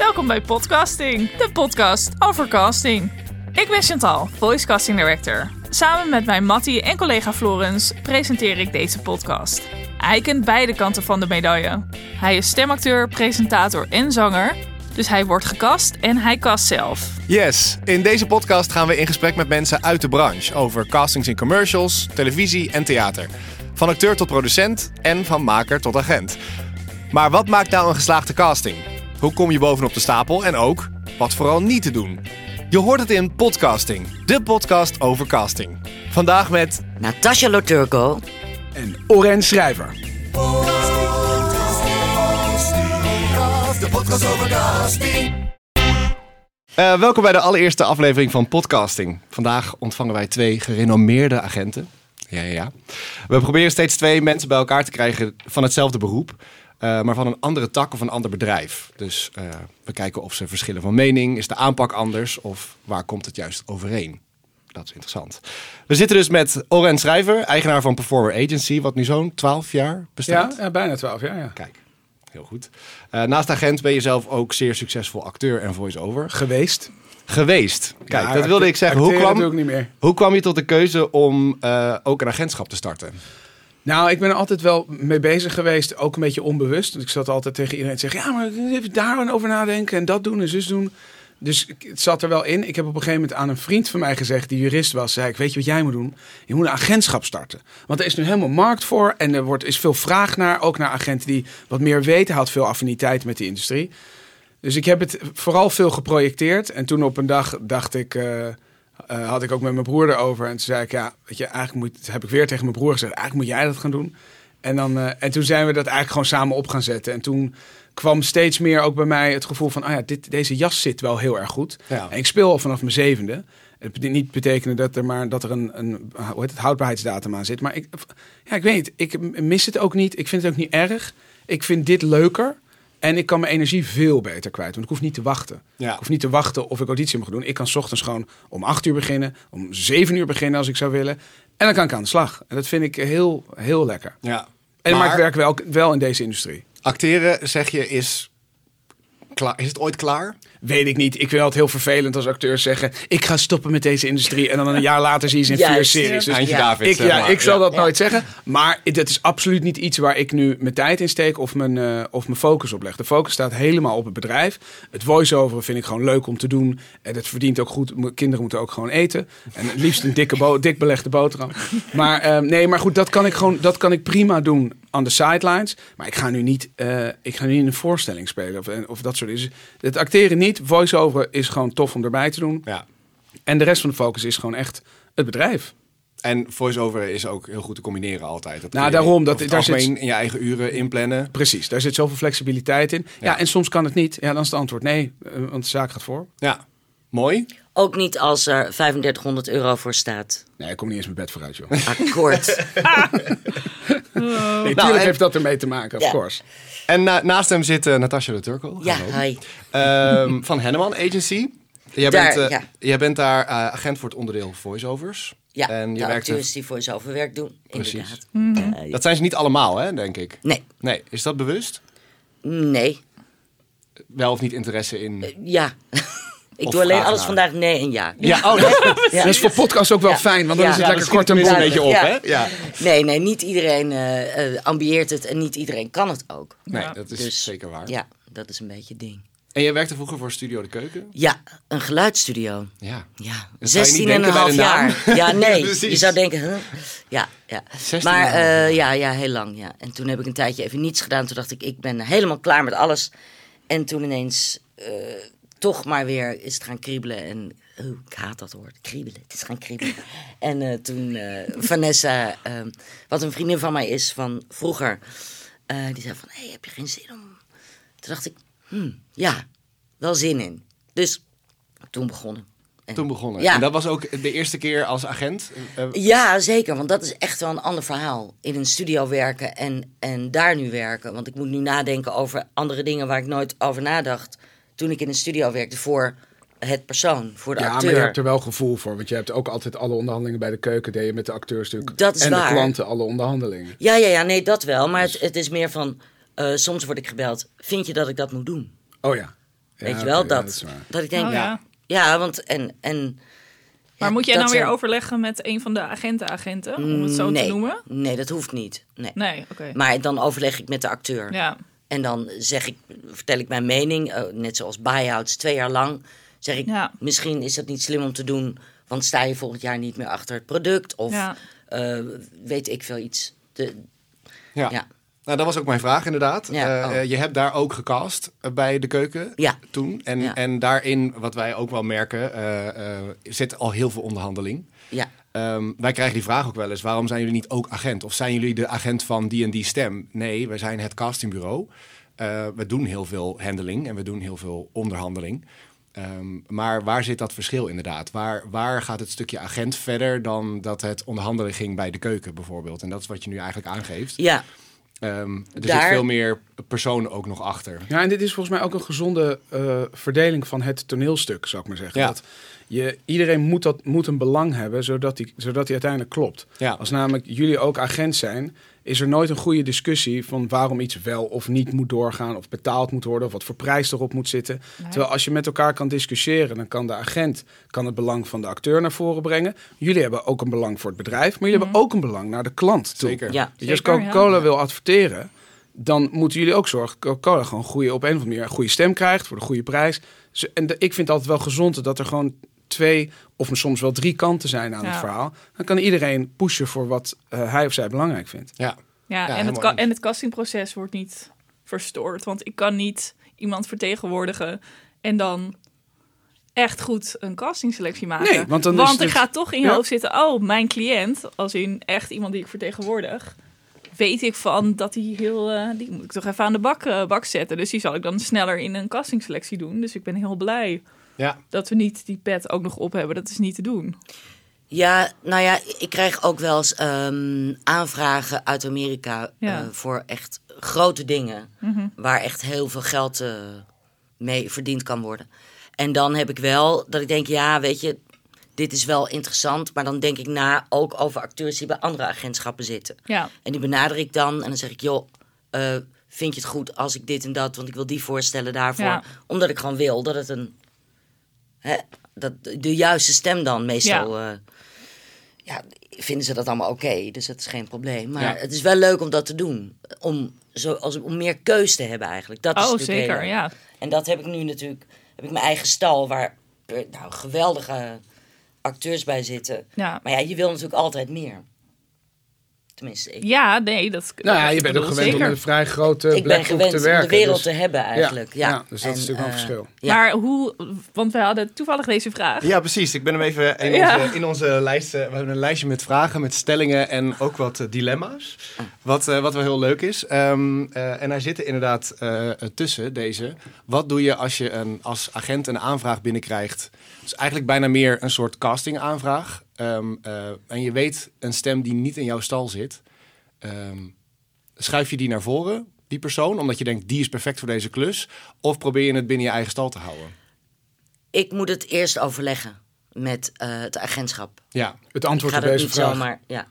Welkom bij Podcasting, de podcast over casting. Ik ben Chantal, Voice Casting Director. Samen met mijn Mattie en collega Florence presenteer ik deze podcast. Hij kent beide kanten van de medaille. Hij is stemacteur, presentator en zanger. Dus hij wordt gecast en hij cast zelf. Yes, in deze podcast gaan we in gesprek met mensen uit de branche over castings in commercials, televisie en theater. Van acteur tot producent en van maker tot agent. Maar wat maakt nou een geslaagde casting? Hoe kom je bovenop de stapel en ook wat vooral niet te doen? Je hoort het in Podcasting, de podcast over casting. Vandaag met Natasha Loturko. en Oren Schrijver. Eh, welkom bij de allereerste aflevering van Podcasting. Vandaag ontvangen wij twee gerenommeerde agenten. Ja, ja, ja. We proberen steeds twee mensen bij elkaar te krijgen van hetzelfde beroep, eh, maar van een andere tak of een ander bedrijf. Dus eh, we kijken of ze verschillen van mening, is de aanpak anders of waar komt het juist overeen? Dat is interessant. We zitten dus met Oren Schrijver, eigenaar van Performer Agency, wat nu zo'n 12 jaar bestaat. Ja, ja, bijna twaalf jaar. Ja. Kijk, heel goed. Eh, naast agent ben je zelf ook zeer succesvol acteur en voice-over Geweest. geweest. Kijk, Ja, dat wilde ik zeggen. Hoe kwam, niet meer. hoe kwam je tot de keuze om ook een agentschap te starten? Nou, ik ben er altijd wel mee bezig geweest, ook een beetje onbewust. Want ik zat altijd tegen iedereen te zeggen, ja, maar even daar over nadenken en dat doen en zus doen. Dus het zat er wel in. Ik heb op een gegeven moment aan een vriend van mij gezegd, die jurist was, zei ik, weet je wat jij moet doen? Je moet een agentschap starten. Want er is nu helemaal markt voor en er wordt, is veel vraag naar, ook naar agenten die wat meer weten, had veel affiniteit met die industrie. Dus ik heb het vooral veel geprojecteerd. En toen op een dag dacht ik, eh, eh, had ik ook met mijn broer erover. En toen zei ik, ja, weet je, eigenlijk moet, heb ik weer tegen mijn broer gezegd, eigenlijk moet jij dat gaan doen. En, dan, eh, en toen zijn we dat eigenlijk gewoon samen op gaan zetten. En toen kwam steeds meer ook bij mij het gevoel van, ah ja, dit, deze jas zit wel heel erg goed. Ja. En ik speel al vanaf mijn zevende. Het niet betekenen dat er maar dat er een, een hoe heet het, houdbaarheidsdatum aan zit. Maar ik, ja, ik weet. Ik mis het ook niet. Ik vind het ook niet erg. Ik vind dit leuker. En ik kan mijn energie veel beter kwijt. Want ik hoef niet te wachten. Ja. Ik hoef niet te wachten of ik auditie mag doen. Ik kan 's ochtends gewoon om 8 uur beginnen. Om 7 uur beginnen als ik zou willen. En dan kan ik aan de slag. En dat vind ik heel, heel lekker. Ja. En, maar, maar ik werk wel, wel in deze industrie. acteren, zeg je, is, klaar, is het ooit klaar? Weet ik niet. Ik vind het heel vervelend als acteurs zeggen... ik ga stoppen met deze industrie. En dan een jaar later zie je ze in vier series. Dus Eindje. David, ik, ja, ik zal Ja. dat nooit zeggen. Maar dat is absoluut niet iets waar ik nu mijn tijd in steek... of mijn, eh, of mijn focus op leg. De focus staat helemaal op het bedrijf. Het voice-over vind ik gewoon leuk om te doen. En het verdient ook goed. Kinderen moeten ook gewoon eten. En het liefst een dikke bo- dik belegde boterham. Maar eh, nee, maar goed, dat kan ik gewoon dat kan ik prima doen aan de sidelines. Maar ik ga nu niet, eh, ik ga nu niet in een voorstelling spelen of, of dat soort dingen. Dus het acteren niet. Voice-over is gewoon tof om erbij te doen. Ja. En de rest van de focus is gewoon echt het bedrijf. En voice-over is ook heel goed te combineren altijd. Dat Nou, daarom, dat- daar zit- in je eigen uren inplannen. Precies, daar zit zoveel flexibiliteit in. Ja, Ja. en soms kan het niet. Ja, dan is het antwoord nee, eh, want de zaak gaat voor. Ja, mooi. Ook niet als er 3500 euro voor staat. Nee, ik kom niet eens mijn bed vooruit, joh. Akkoord. Nee, Nou, tuurlijk en- heeft dat ermee te maken, of Ja. course. En na- naast hem zit eh, Natasja de Turco. ja, hi. Ehm, van Henneman Agency. Jij Daar, bent, eh, ja. jij bent daar eh, agent voor het onderdeel voice-overs. Ja, en je de werkt acteurs die voor zoveel werk doen. Precies. Inderdaad. Eh, Dat zijn ze niet allemaal, hè, denk ik. nee, Nee, is dat bewust? nee, Wel of niet interesse in... Ja. Ik Of doe alleen alles naar. vandaag nee en ja. Ja, oh, dat, Ja. Dat is voor podcast ook wel Ja. fijn, want dan Ja. is het Ja, lekker kort en bondig. een beetje op, Ja. hè? Ja. Nee, nee, niet iedereen eh, eh, ambieert het en niet iedereen kan het ook. Nee, dat is Dus, zeker waar. Ja, dat is een beetje het ding. En jij werkte vroeger voor Studio de Keuken? Ja, een geluidsstudio. Ja. Ja, Dat zou je 16 niet en een half jaar. Ja, nee. Je zou denken, huh? ja, ja. 16 Maar eh, ja, ja, heel lang, ja. En toen heb ik een tijdje even niets gedaan. Toen dacht ik, ik ben helemaal klaar met alles. En toen ineens eh, toch maar weer is het gaan kriebelen. En oh, ik haat dat woord, kriebelen. Het is gaan kriebelen. en eh, toen eh, Vanessa, eh, wat een vriendin van mij is van vroeger, eh, die zei van, hé, heb je geen zin om... Toen dacht ik, hmm, ja, wel zin in. Dus toen begonnen. En- Toen begonnen. Ja. En dat was ook de eerste keer als agent? Ja, zeker. Want dat is echt wel een ander verhaal. In een studio werken en, en daar nu werken. Want ik moet nu nadenken over andere dingen waar ik nooit over nadacht. Toen ik in een studio werkte voor het persoon, voor de Ja, maar acteur. je hebt er wel gevoel voor. Want je hebt ook altijd alle onderhandelingen bij de keuken. Deed je met de acteurs natuurlijk. Dat is en waar. de klanten alle onderhandelingen. Ja, ja, ja, nee, dat wel. Maar het, het is meer van, eh, soms word ik gebeld. Vind je dat ik dat moet doen? Oh ja. Weet Ja, je wel, ja, dat, dat ik denk, Oh, ja. ja. want en... en Maar ja, moet jij dat nou weer zijn- overleggen met een van de agenten-agenten, om het zo nee, te noemen? Nee, dat hoeft niet. Nee. Nee, oké. Maar dan overleg ik met de acteur. Ja, En dan zeg ik, vertel ik mijn mening, eh, net zoals buyouts, twee jaar lang. Zeg ik, Ja. misschien is dat niet slim om te doen, want sta je volgend jaar niet meer achter het product. Of Ja. eh, weet ik veel iets. De, Ja. ja. Nou, dat was ook mijn vraag inderdaad. Ja, Eh, oh. je hebt daar ook gecast bij de keuken Ja. toen. En, Ja. en daarin, wat wij ook wel merken, eh, eh, zit al heel veel onderhandeling. ja. Ehm, wij krijgen die vraag ook wel eens: waarom zijn jullie niet ook agent? Of zijn jullie de agent van die en die stem? Nee, wij zijn het castingbureau. Eh, we doen heel veel handling en we doen heel veel onderhandeling. Ehm, maar waar zit dat verschil inderdaad? Waar, waar gaat het stukje agent verder dan dat het onderhandelen ging bij de keuken bijvoorbeeld? En dat is wat je nu eigenlijk aangeeft. ja. Ehm, er zit veel meer personen ook nog achter. Ja, en dit is volgens mij ook een gezonde eh, verdeling van het toneelstuk, zou ik maar zeggen. Ja. Dat je, iedereen moet, dat, moet een belang hebben, zodat die, zodat die uiteindelijk klopt. Ja. Als namelijk jullie ook agent zijn, is er nooit een goede discussie van waarom iets wel of niet moet doorgaan, of betaald moet worden, of wat voor prijs erop moet zitten. Terwijl als je met elkaar kan discussiëren, dan kan de agent kan het belang van de acteur naar voren brengen. Jullie hebben ook een belang voor het bedrijf, maar jullie hebben ook een belang naar de klant toe. Zeker. Ja. Je, als Coca-Cola ja. wil adverteren, dan moeten jullie ook zorgen dat Coca-Cola gewoon goede, op een of andere manier een goede stem krijgt voor de goede prijs. Dus- En de- ik vind het altijd wel gezond dat er gewoon twee of soms wel drie kanten zijn aan Ja. het verhaal. Dan kan iedereen pushen voor wat eh, hij of zij belangrijk vindt. Ja. ja, en, het en het castingproces wordt niet verstoord. Want ik kan niet iemand vertegenwoordigen en dan echt goed een castingselectie maken. Nee, want dan is er het- gaat toch in je Ja. hoofd zitten... oh, mijn cliënt, als in echt iemand die ik vertegenwoordig... weet ik van dat hij heel... eh, die moet ik toch even aan de bak, eh, bak zetten. Dus die zal ik dan sneller in een castingselectie doen. Dus ik ben heel blij Ja. dat we niet die pet ook nog op hebben. Dat is niet te doen. Ja, nou ja, ik krijg ook wel eens ehm, aanvragen uit Amerika Ja. eh, voor echt grote dingen. Mhm. Waar echt heel veel geld eh, mee verdiend kan worden. En dan heb ik wel dat ik denk, ja, weet je, dit is wel interessant. Maar dan denk ik na ook over acteurs die bij andere agentschappen zitten. Ja, En die benader ik dan en dan zeg ik, joh, eh, vind je het goed als ik dit en dat, want ik wil die voorstellen daarvoor. Ja. Omdat ik gewoon wil dat het een, hè, dat de juiste stem dan meestal, ja. ja, vinden ze dat allemaal oké, dus dat is geen probleem. Maar Ja. het is wel leuk om dat te doen, om, zo, als, om meer keus te hebben eigenlijk. Dat is oh natuurlijk zeker, ja. En dat heb ik nu natuurlijk, heb ik mijn eigen stal waar nou, geweldige acteurs bij zitten. ja. Maar ja, je wil natuurlijk altijd meer. Tenminste, ik, Ja, nee, dat Nou ja, je bent ook gewend om zeker. een vrij grote ik ben gewend te om werken. de wereld dus- te hebben eigenlijk. Ja, ja, dus dat is natuurlijk wel een eh, verschil. Ja. Maar hoe, want we hadden toevallig deze vraag. Ja, precies. Ik ben hem even in Ja. onze, in onze lijst. eh, we hebben een lijstje met vragen, met stellingen en ook wat eh, dilemma's. Wat, wat wel heel leuk is. Ehm, eh, en daar zitten inderdaad eh, tussen deze. Wat doe je als je een, als agent een aanvraag binnenkrijgt? Dus eigenlijk bijna meer een soort castingaanvraag. Ehm, eh, en je weet een stem die niet in jouw stal zit. Ehm, schuif je die naar voren, die persoon, omdat je denkt die is perfect voor deze klus? Of probeer je het binnen je eigen stal te houden? Ik moet het eerst overleggen met eh, het agentschap. Ja, Het Ik antwoord op deze niet vraag. zomaar... Ja.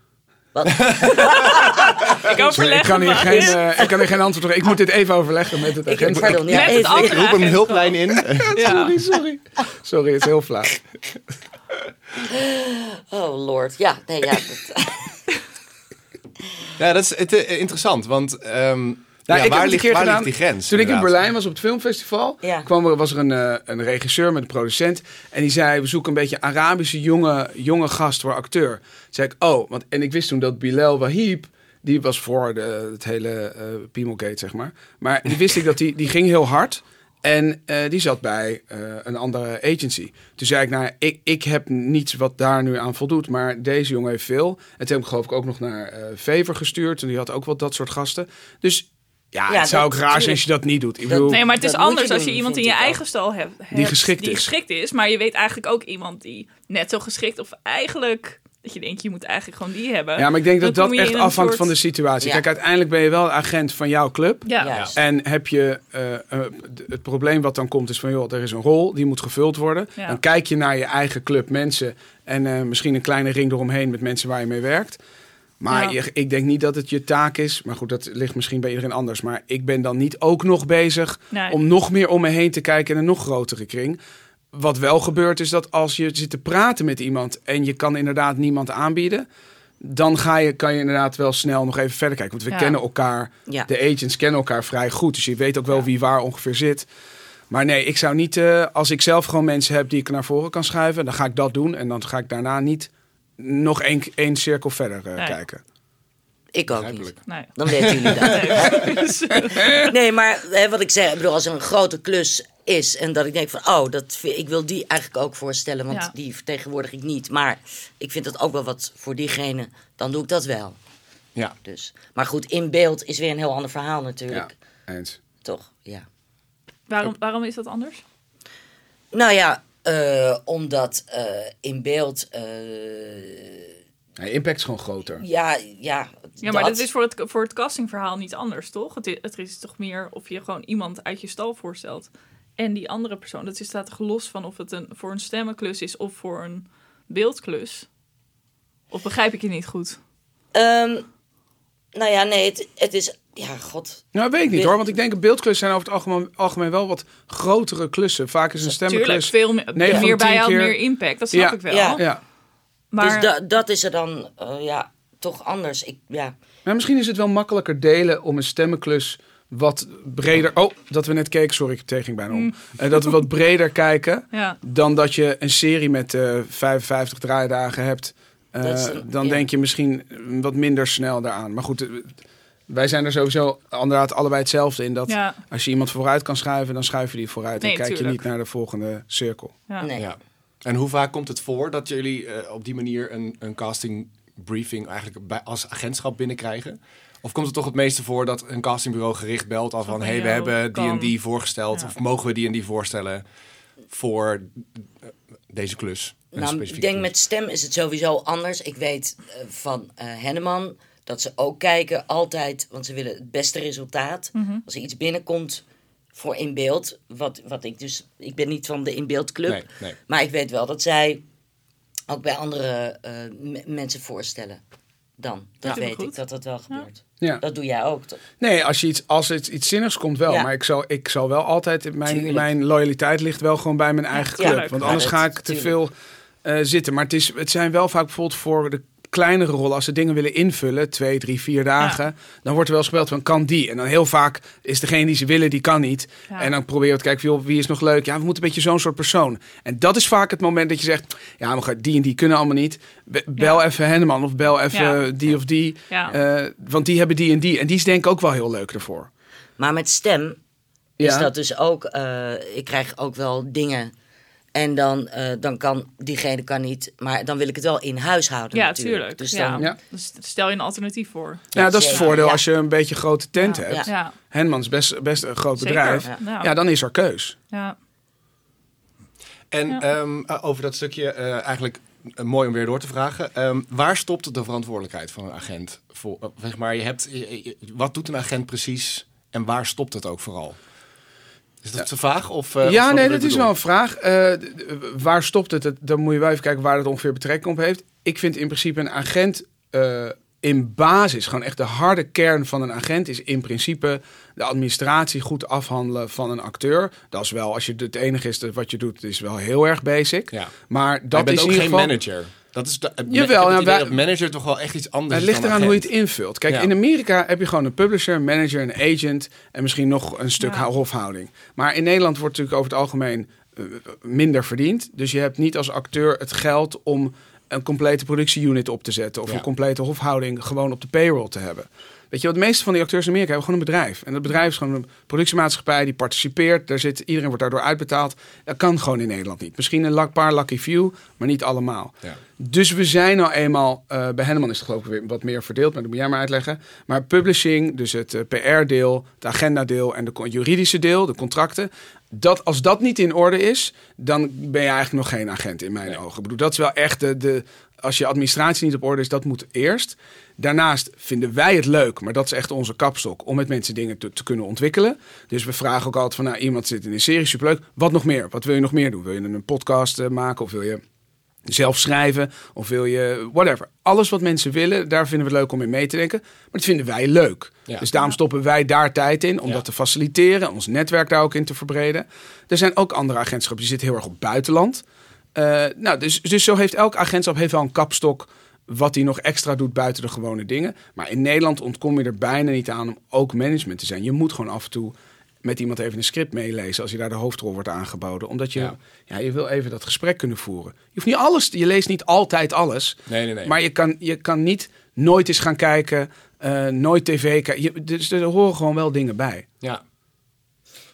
Wat? Ik overleg ik, kan hier geen, eh, ik kan hier geen antwoord op. Ik moet dit even overleggen met het Ik, agent. pardon, ja, ik roep een agentschap. hulplijn in. Ja. Sorry, sorry. Sorry, het is heel flauw. Oh lord, ja, nee, ja. Dat, Ja, dat is het, eh, interessant, want Nou, ja, ik heb waar, ligt, keer waar gedaan. ligt die grens? Toen ik in? Berlijn was op het filmfestival, Ja. kwam er, was er een, eh, een regisseur met een producent. En die zei, we zoeken een beetje Arabische jonge, jonge gast voor acteur. Toen zei ik, oh, want, en ik wist toen dat Bilal Wahib, die was voor de, het hele Piemelgate, zeg maar. Maar die wist ik dat die, die ging heel hard. En eh, die zat bij eh, een andere agency. Toen zei ik, nou, ik, ik heb niets wat daar nu aan voldoet. Maar deze jongen heeft veel. En toen heb ik geloof ik ook nog naar eh Fever gestuurd. En die had ook wat dat soort gasten. Dus ja, Ja, het zou ook raar zijn als je dat niet doet. Ik Dat- bedoel, Nee, maar het is anders je als je iemand in je eigen stal hebt, hebt geschikt die is. geschikt is. Maar je weet eigenlijk ook iemand die net zo geschikt of eigenlijk dat je denkt je moet eigenlijk gewoon die hebben. ja, maar ik denk dat Dan dat echt afhangt soort- van de situatie. Ja. Kijk, uiteindelijk ben je wel agent van jouw club. Ja. En heb je eh, eh, het probleem wat dan komt is van joh, er is een rol die moet gevuld worden. Ja. Dan kijk je naar je eigen club mensen en eh, misschien een kleine ring eromheen met mensen waar je mee werkt. Maar Ja. je- ik denk niet dat het je taak is. Maar goed, dat ligt misschien bij iedereen anders. Maar ik ben dan niet ook nog bezig Nee. om nog meer om me heen te kijken in een nog grotere kring. Wat wel gebeurt is dat als je zit te praten met iemand en je kan inderdaad niemand aanbieden, dan ga je, kan je inderdaad wel snel nog even verder kijken. Want we Ja. kennen elkaar, Ja. de agents kennen elkaar vrij goed. Dus je weet ook wel Ja. wie waar ongeveer zit. Maar nee, ik zou niet, eh, als ik zelf gewoon mensen heb die ik naar voren kan schuiven, dan ga ik dat doen. En dan ga ik daarna niet nog één, één cirkel verder eh, Nee. kijken. Ik ook niet. Nee. Dan weten jullie dat. Nee, maar hè, wat ik zeg, ik bedoel, als er een grote klus is en dat ik denk van, oh, dat, vind- ik wil die eigenlijk ook voorstellen, want Ja. die vertegenwoordig ik niet. Maar ik vind dat ook wel wat voor diegene, dan doe ik dat wel. Ja. Dus. Maar goed, in beeld is weer een heel ander verhaal natuurlijk. Ja, eens. Toch? Ja. waarom, waarom is dat anders? Nou ja, eh, omdat eh, in beeld, eh, impact is gewoon groter. ja, ja. Ja, maar dat is voor het, voor het castingverhaal niet anders, toch? Het is, het is toch meer of je gewoon iemand uit je stal voorstelt. En die andere persoon, dat staat toch los van of het een, voor een stemmenklus is of voor een beeldklus? Of begrijp ik je niet goed? Ehm, nou ja, nee, het, het is, ja, god. Nou, weet ik niet hoor. Want ik denk dat beeldklussen zijn over het algemeen, algemeen wel wat grotere klussen. Vaak is een Tuurlijk, stemmenklus... veel meer, meer bijhoud, keer- meer impact. Dat snap Ja, ik wel. ja. Ja. Maar Dus da- dat is er dan, eh, ja, toch anders. Ik, ja. Maar misschien is het wel makkelijker delen om een stemmenklus wat breder... Oh, dat we net keken. Sorry, ik tegen bijna om. Eh, dat we wat breder kijken ja, dan dat je een serie met eh 55 draaidagen hebt. Eh, is dan denk je misschien wat minder snel daaraan. Maar goed, wij zijn er sowieso inderdaad allebei hetzelfde in. Dat ja, als je iemand vooruit kan schuiven, dan schuif je die vooruit. Nee, en kijk je niet naar de volgende cirkel. ja. Nee. Ja. En hoe vaak komt het voor dat jullie op die manier een, een casting briefing eigenlijk bij, als agentschap binnenkrijgen? Of komt het toch het meeste voor dat een castingbureau gericht belt als van... Van, hé, hey, we hebben die en die voorgesteld. Ja. Of mogen we die en die voorstellen voor deze klus? Nou, ik denk klus. met stem is het sowieso anders. Ik weet eh, van eh Henneman dat ze ook kijken altijd, want ze willen het beste resultaat. Mhm. Als er iets binnenkomt voor in beeld, wat, wat ik dus, ik ben niet van de in beeld club, Nee, nee. maar ik weet wel dat zij ook bij andere eh, me- mensen voorstellen. Dan, dat Ja. weet Goed. ik dat dat wel gebeurt. Ja. Dat doe jij ook, toch? Nee, als, je iets, als het iets zinnigs komt wel. Ja. Maar ik zal, ik zal wel altijd... Mijn, Tuurlijk. mijn loyaliteit ligt wel gewoon bij mijn eigen club. Want Ja, anders ga ik te tuurlijk. veel eh, zitten. Maar het, is, het zijn wel vaak bijvoorbeeld voor de kleinere rollen... als ze dingen willen invullen, twee, drie, vier dagen... dan wordt er wel eens gebeld van, kan die? En dan heel vaak is degene die ze willen, die kan niet. Ja. En dan proberen we te kijken, joh, wie is nog leuk? Ja, we moeten een beetje zo'n soort persoon. En dat is vaak het moment dat je zegt... ja, maar die en die kunnen allemaal niet. Be- Bel Ja. even Henneman of bel even Ja. die of die. Ja. Eh, want die hebben die en die. En die is denk ik ook wel heel leuk ervoor. Maar met stem is dat dus ook, eh, ik krijg ook wel dingen. En dan, eh, dan kan diegene kan niet, maar dan wil ik het wel in huis houden. Ja, natuurlijk. tuurlijk. Dus dan, Ja. Dus stel je een alternatief voor. Ja, dat is het voordeel ja. als je een beetje grote tent Ja. hebt. Henmans is best, best een groot Zeker. bedrijf. Ja. Dan is er keus. ja. En Ja. ehm, eh, over dat stukje eh, eigenlijk eh, mooi om weer door te vragen. Ehm, waar stopt de verantwoordelijkheid van een agent? Voor, zeg maar, je hebt, je- je- wat doet een agent precies en waar stopt het ook vooral? Is dat te vaag? Of, eh, ja, nee, dat is wel een vraag. Eh, waar stopt het? Dan moet je wel even kijken waar het ongeveer betrekking op heeft. Ik vind in principe een agent eh, in basis, gewoon echt de harde kern van een agent, is in principe de administratie goed afhandelen van een acteur. Dat is wel, als je het enige is wat je doet, is wel heel erg basic. Ja. Maar Dat je bent is ook in geen geval. manager. Dat is de, Jawel, ik heb het ja, wij- dat manager toch wel echt iets anders Het ligt dan eraan hoe je het invult. Kijk, Ja. in Amerika heb je gewoon een publisher, een manager, een agent en misschien nog een stuk Ja. hofhouding. Maar in Nederland wordt natuurlijk over het algemeen eh, minder verdiend. Dus je hebt niet als acteur het geld om een complete productieunit op te zetten of Ja. een complete hofhouding gewoon op de payroll te hebben. Weet je, wat de meeste van die acteurs in Amerika hebben gewoon een bedrijf. En dat bedrijf is gewoon een productiemaatschappij die participeert. Daar zit, iedereen wordt daardoor uitbetaald. Dat kan gewoon in Nederland niet. Misschien een paar lucky few, maar niet allemaal. Ja. Dus we zijn nou eenmaal, eh, bij Henneman is het geloof ik weer wat meer verdeeld, maar dat moet jij maar uitleggen. Maar publishing, dus het eh, PR-deel, het agenda-deel en de juridische deel, de contracten. Dat, als dat niet in orde is, dan ben je eigenlijk nog geen agent in mijn Nee. ogen. Ik bedoel, dat is wel echt de, de. Als je administratie niet op orde is, dat moet eerst. Daarnaast vinden wij het leuk, maar dat is echt onze kapstok, om met mensen dingen te, te kunnen ontwikkelen. Dus we vragen ook altijd van, nou, iemand zit in een serie, superleuk. Wat nog meer? Wat wil je nog meer doen? Wil je een podcast eh, maken of wil je zelf schrijven of wil je whatever. Alles wat mensen willen, daar vinden we het leuk om in mee te denken. Maar dat vinden wij leuk. Ja. Dus daarom stoppen wij daar tijd in om Ja. dat te faciliteren, ons netwerk daar ook in te verbreden. Er zijn ook andere agentschappen die zitten heel erg op buitenland. Eh, nou, dus, dus zo heeft elk agentschap heeft wel een kapstok wat hij nog extra doet buiten de gewone dingen. Maar in Nederland ontkom je er bijna niet aan om ook management te zijn. Je moet gewoon af en toe met iemand even een script meelezen als je daar de hoofdrol wordt aangeboden. Omdat je, Ja. ja. je wil even dat gesprek kunnen voeren. Je hoeft niet alles, je leest niet altijd alles. Nee, nee, nee. Maar je kan, je kan niet nooit eens gaan kijken, eh, nooit tv kijken. Je- Dus er horen gewoon wel dingen bij. Ja.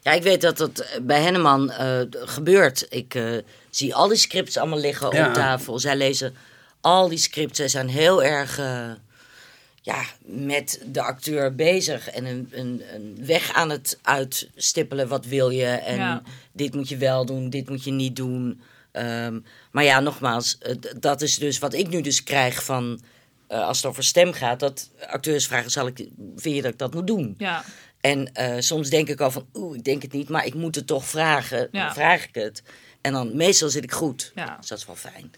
Ja, ik weet dat dat bij Henneman eh, gebeurt. Ik eh, zie al die scripts allemaal liggen Ja. op tafel. Zij lezen al die scripts. Zij zijn heel erg eh, ja, met de acteur bezig. En een, een, een weg aan het uitstippelen. Wat wil je? En Ja. dit moet je wel doen, dit moet je niet doen. Ehm, maar ja, nogmaals, dat is dus wat ik nu dus krijg van... eh, als het over stem gaat, dat acteurs vragen... Zal ik, vind je dat ik dat moet doen? Ja, En eh, soms denk ik al van, oeh, ik denk het niet, maar ik moet het toch vragen. Ja. Dan vraag ik het. En dan, meestal zit ik goed. Ja. Dus dat is wel fijn.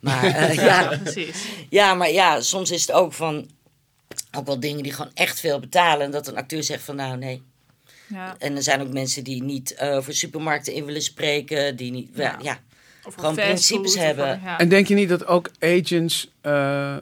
Maar eh, ja, precies. ja, maar ja, soms is het ook van, ook wel dingen die gewoon echt veel betalen. En dat een acteur zegt van, nou nee. Ja. En er zijn ook mensen die niet eh, voor supermarkten in willen spreken. Die niet, ja. Ja. ja. Of Gewoon principes hebben. Ja. En denk je niet dat ook agents eh,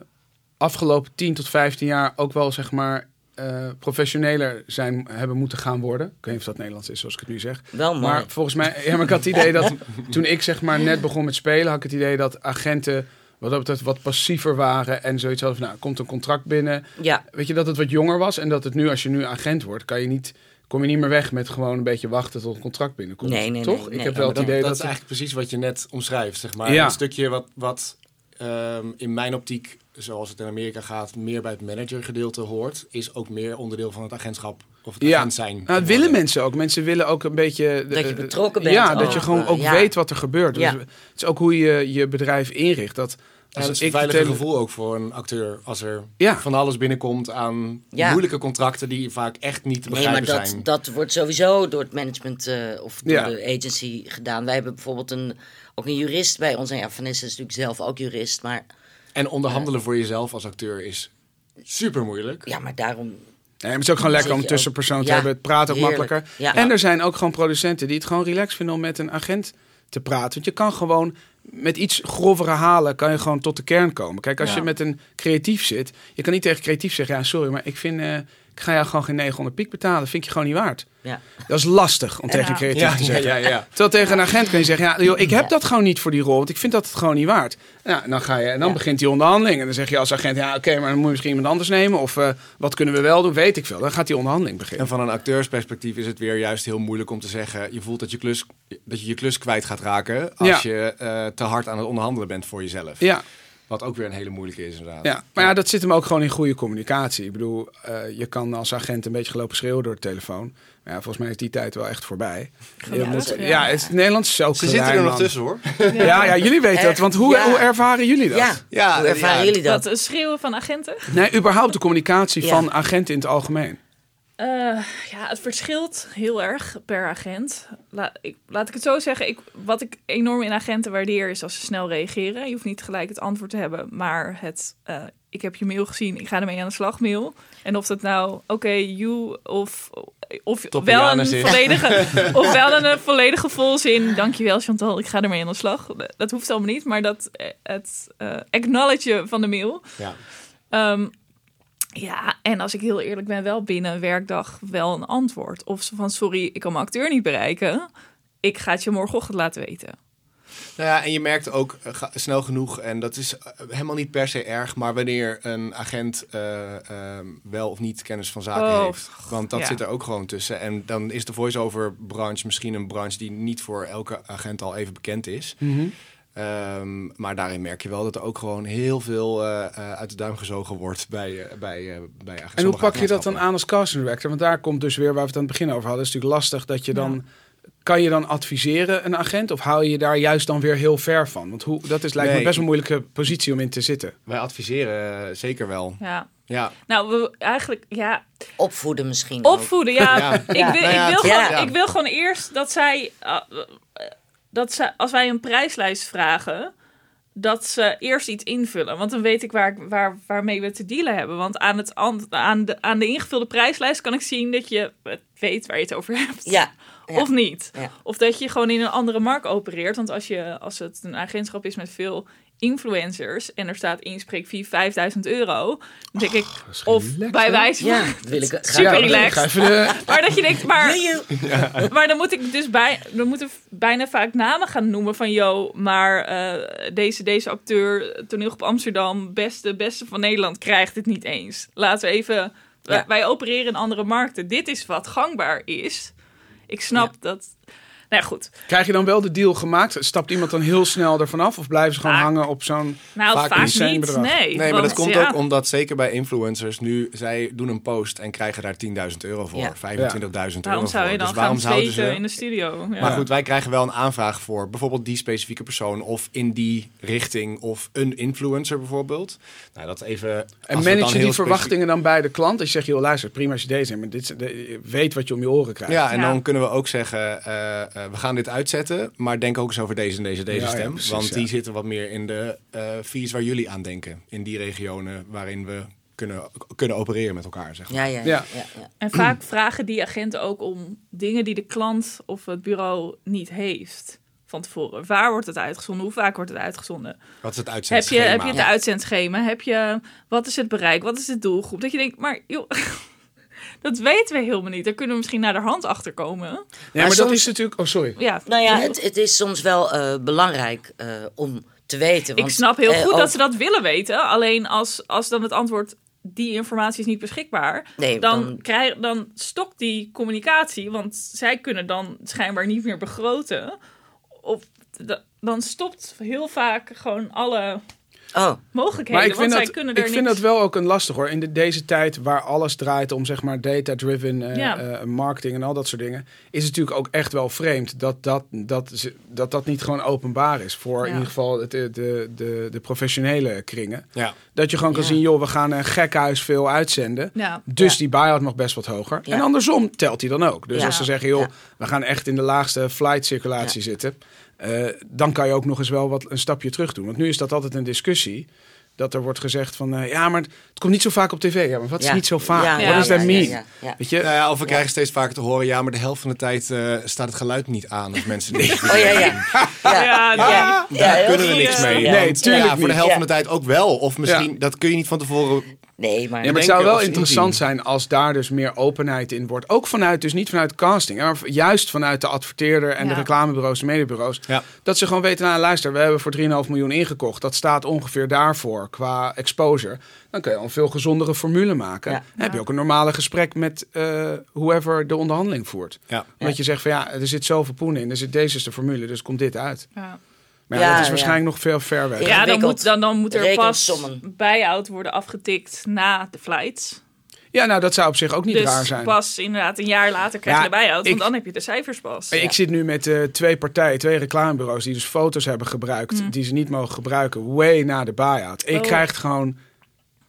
afgelopen 10 tot 15 jaar ook wel zeg maar eh, professioneler zijn, hebben moeten gaan worden? Ik weet niet of dat Nederlands is zoals ik het nu zeg. Wel mooi. Maar volgens mij, ja, maar ik had het idee dat toen ik zeg maar net begon met spelen, had ik het idee dat agenten wat dat betreft wat passiever waren en zoiets hadden van, nou, komt een contract binnen. ja. Weet je, dat het wat jonger was en dat het nu, als je nu agent wordt, kan je niet, kom je niet meer weg met gewoon een beetje wachten tot een contract binnenkomt. Nee, nee, Toch? nee, Ik heb wel het dat, idee dat dat, is eigenlijk precies wat je net omschrijft, zeg maar. Ja. Een stukje wat, wat ehm, in mijn optiek, zoals het in Amerika gaat, meer bij het managergedeelte hoort, is ook meer onderdeel van het agentschap of het Ja. agent zijn. Nou, dat willen mensen ook. Mensen willen ook een beetje... Dat je betrokken bent Ja, dat je gewoon eh, ook ja. weet wat er gebeurt. Dus Ja. het is ook hoe je je bedrijf inricht. Dat, is een tele- gevoel ook voor een acteur als er Ja. van alles binnenkomt aan Ja. moeilijke contracten die vaak echt niet te Nee, maar begrijpen dat, zijn. dat wordt sowieso door het management eh, of door Ja. de agency gedaan. Wij hebben bijvoorbeeld een, ook een jurist bij ons. En ja, Vanessa is natuurlijk zelf ook jurist. Maar En onderhandelen voor jezelf als acteur is super moeilijk. ja, maar daarom... Nee, het is ook gewoon lekker om je tussenpersoon ook- te ja, hebben. Het praat ook heerlijk. makkelijker. Ja. En er zijn ook gewoon producenten die het gewoon relaxed vinden om met een agent te praten. Want je kan gewoon met iets grovere halen kan je gewoon tot de kern komen. Kijk, als Ja. je met een creatief zit, je kan niet tegen creatief zeggen, ja sorry, maar ik vind, eh, ik ga jou gewoon geen 900 piek betalen. Vind ik je gewoon niet waard. Ja. Dat is lastig om tegen Ja. creatief Ja, te zeggen. ja, ja. Terwijl tegen een agent kun je zeggen, ja, joh, ik heb dat gewoon niet voor die rol, want ik vind dat het gewoon niet waard. Nou, en dan ga je en dan Ja. begint die onderhandeling en dan zeg je als agent, ja, oké, maar dan moet je misschien iemand anders nemen of eh, wat kunnen we wel doen, weet ik veel. Dan gaat die onderhandeling En beginnen. van een acteursperspectief is het weer juist heel moeilijk om te zeggen... je voelt dat je, klus, dat je je klus kwijt gaat raken... als Ja. je eh, te hard aan het onderhandelen bent voor jezelf. Ja, Wat ook weer een hele moeilijke is inderdaad. ja, maar ja, dat zit hem ook gewoon in goede communicatie. Ik bedoel, eh, je kan als agent een beetje gelopen schreeuwen door de telefoon. Maar ja, volgens mij is die tijd wel echt voorbij. Ja, moet, dat- ja, ja. het is Nederlands is zo Ze klein, zitten er nog tussen hoor. Ja, ja, jullie weten dat. Want hoe, Ja. hoe ervaren jullie dat? Ja, Ja, hoe ervaren ja, jullie dat? Wat een schreeuwen van agenten? Nee, überhaupt de communicatie Ja. van agenten in het algemeen. Eh, ja, het verschilt heel erg per agent. La, ik, laat ik het zo zeggen. Ik, wat ik enorm in agenten waardeer is als ze snel reageren. Je hoeft niet gelijk het antwoord te hebben, maar het. eh, ik heb je mail gezien, ik ga ermee aan de slag mail. En of dat nou oké, you of, of wel een volledige, of wel een, eh, volledige volzin. Dankjewel Chantal, ik ga ermee aan de slag. Dat hoeft allemaal niet, maar dat het acknowledgen van de mail. Ja. Ehm, ja, en als ik heel eerlijk ben, wel binnen een werkdag wel een antwoord. Of van, sorry, ik kan mijn acteur niet bereiken. Ik ga het je morgenochtend laten weten. Nou ja, en je merkt ook eh, ga- snel genoeg, en dat is eh, helemaal niet per se erg, maar wanneer een agent eh, ehm, wel of niet kennis van zaken Oh, heeft. Want dat ja. zit er ook gewoon tussen. En dan is de voice-over branche misschien een branche die niet voor elke agent al even bekend is. Ehm, maar daarin merk je wel dat er ook gewoon heel veel eh, eh, uit de duim gezogen wordt bij, eh, bij, eh, bij. En hoe pak je dat dan aan als casting director? Want daar komt dus weer waar we het aan het begin over hadden. Het is natuurlijk lastig dat je dan... Kan je dan adviseren een agent? Of hou je je daar juist dan weer heel ver van? Want hoe, dat is lijkt me best een moeilijke positie om in te zitten. Wij adviseren zeker wel. Ja. Ja, Nou, we, eigenlijk, ja, Opvoeden misschien ook. opvoeden. Ja, Ja. Ik, wil, ik, wil gewoon, ja. ik wil gewoon eerst dat zij, uh, dat zij, als wij een prijslijst vragen, dat ze eerst iets invullen. Want dan weet ik waar, waar, waarmee we te dealen hebben. Want aan, het, an- aan, de, aan de ingevulde prijslijst kan ik zien dat je weet waar je het over hebt. Ja. ja. Of niet. Ja. Of dat je gewoon in een andere markt opereert. Want als, je, als het een agentschap is met veel influencers en er staat inspreekfee 5000 euro, dan denk ik, is of bij wijze van Ja, wil ik graag. Super relaxed. Maar dat je denkt, maar, maar dan moet ik dus bij, dan moeten bijna vaak namen gaan noemen van, yo, maar eh, deze, deze acteur, toneelgroep Amsterdam, beste, beste van Nederland, krijgt het niet eens. Laten we even, wij opereren in andere markten. Dit is wat gangbaar is. Ik snap dat. Nou ja, goed. Krijg je dan wel de deal gemaakt? Stapt iemand dan heel snel ervan af? Of blijven ze gewoon Vaak. hangen op zo'n... Nou, Vaak vaak, niet. bedrag. Nee, Nee, maar dat komt ja, ook omdat zeker bij influencers nu, zij doen een post en krijgen daar 10.000 euro voor, Ja. 25.000 euro Waarom zou je voor. dan Dus waarom gaan ze... in de studio? Ja. Maar goed, wij krijgen wel een aanvraag voor bijvoorbeeld die specifieke persoon of in die richting of een influencer bijvoorbeeld. Nou, dat even. En als we dan manage je heel die specifiek- verwachtingen dan bij de klant? Als je zegt, joh, luister, prima als je deze hebt, maar dit, weet wat je om je oren krijgt. Ja, en Ja. dan kunnen we ook zeggen, eh, eh, we gaan dit uitzetten, maar denk ook eens over deze en deze, deze Ja, ja, stem. precies, want ja. die zitten wat meer in de eh fees waar jullie aan denken. In die regionen waarin we kunnen, kunnen opereren met elkaar, zeg maar. ja, ja. Ja. ja, ja, ja. En vaak vragen die agenten ook om dingen die de klant of het bureau niet heeft van tevoren. Waar wordt het uitgezonden? Hoe vaak wordt het uitgezonden? Wat is het Heb je, uitzendschema? heb je het Ja. uitzendschema? Heb je, wat is het bereik? Wat is de doelgroep? Dat je denkt, maar joh, dat weten we helemaal niet. Daar kunnen we misschien naar de hand achter komen. Ja, maar, dat is natuurlijk... Oh, sorry. Ja, Nou ja, het, het is soms wel eh, belangrijk eh, om te weten. ik Want, snap heel eh, goed dat ze dat willen weten. Alleen als, als dan het antwoord, die informatie is niet beschikbaar. Nee, dan, dan- Krijg, dan stokt die communicatie. Want zij kunnen dan schijnbaar niet meer begroten. Of dan stopt heel vaak gewoon alle Oh, mogelijkheden. Maar ik vind, want zij dat, ik er vind niks... dat wel ook een lastig hoor. In de, deze tijd waar alles draait om zeg maar data-driven eh, Ja. eh, marketing en al dat soort dingen, is het natuurlijk ook echt wel vreemd dat dat, dat, dat, dat niet gewoon openbaar is voor Ja. in ieder geval het, de, de, de, de professionele kringen. Ja. Dat je gewoon kan Ja. zien, joh, we gaan een gekhuis veel uitzenden. Ja. Dus Ja. die buy-out mag best wat hoger. Ja. En andersom telt hij dan ook. Dus Ja. als ze zeggen, joh, Ja. we gaan echt in de laagste flight circulatie zitten. Eh, dan kan je ook nog eens wel wat een stapje terug doen. Want nu is dat altijd een discussie. Dat er wordt gezegd van, eh, ja, maar het komt niet zo vaak op tv. Ja, maar wat is Ja. niet zo vaak? Ja, Wat ja, is dat ja, mean? ja, ja, ja. Weet je? Nou ja, of we krijgen steeds vaker te horen, ja, maar de helft van de tijd eh, staat het geluid niet aan als mensen deze video oh ja, ja. Ja, Ja, ja, ja, Daar kunnen we niks mee. Ja. Nee, tuurlijk ja, voor de niet. helft Ja. van de tijd ook wel. Of misschien, Ja. dat kun je niet van tevoren Nee, maar... Ja, maar het zou wel interessant zijn als daar dus meer openheid in wordt. Ook vanuit, dus niet vanuit casting, maar juist vanuit de adverteerder en de reclamebureaus en mediabureaus. Ja. Dat ze gewoon weten, nou luister, we hebben voor 3,5 miljoen ingekocht. Dat staat ongeveer daarvoor qua exposure. Dan kun je al een veel gezondere formule maken. Ja. Dan heb je ook een normale gesprek met eh whoever de onderhandeling voert. Ja. Omdat je zegt van ja, er zit zoveel poen in. Er zit, deze is de formule, dus komt dit uit. Ja. Maar ja, Ja, dat is ja. waarschijnlijk nog veel ver weg. Ja. Dan moet, dan, dan moet er pas buy-out worden afgetikt na de flights. Ja, nou dat zou op zich ook niet dus raar zijn. pas inderdaad een jaar later krijg Ja, je de buy-out. ik- Want dan heb je de cijfers pas. Ik zit nu met eh, twee partijen, twee reclamebureaus die dus foto's hebben gebruikt die ze niet mogen gebruiken, way na de buy-out. Ik Oh. krijg het gewoon.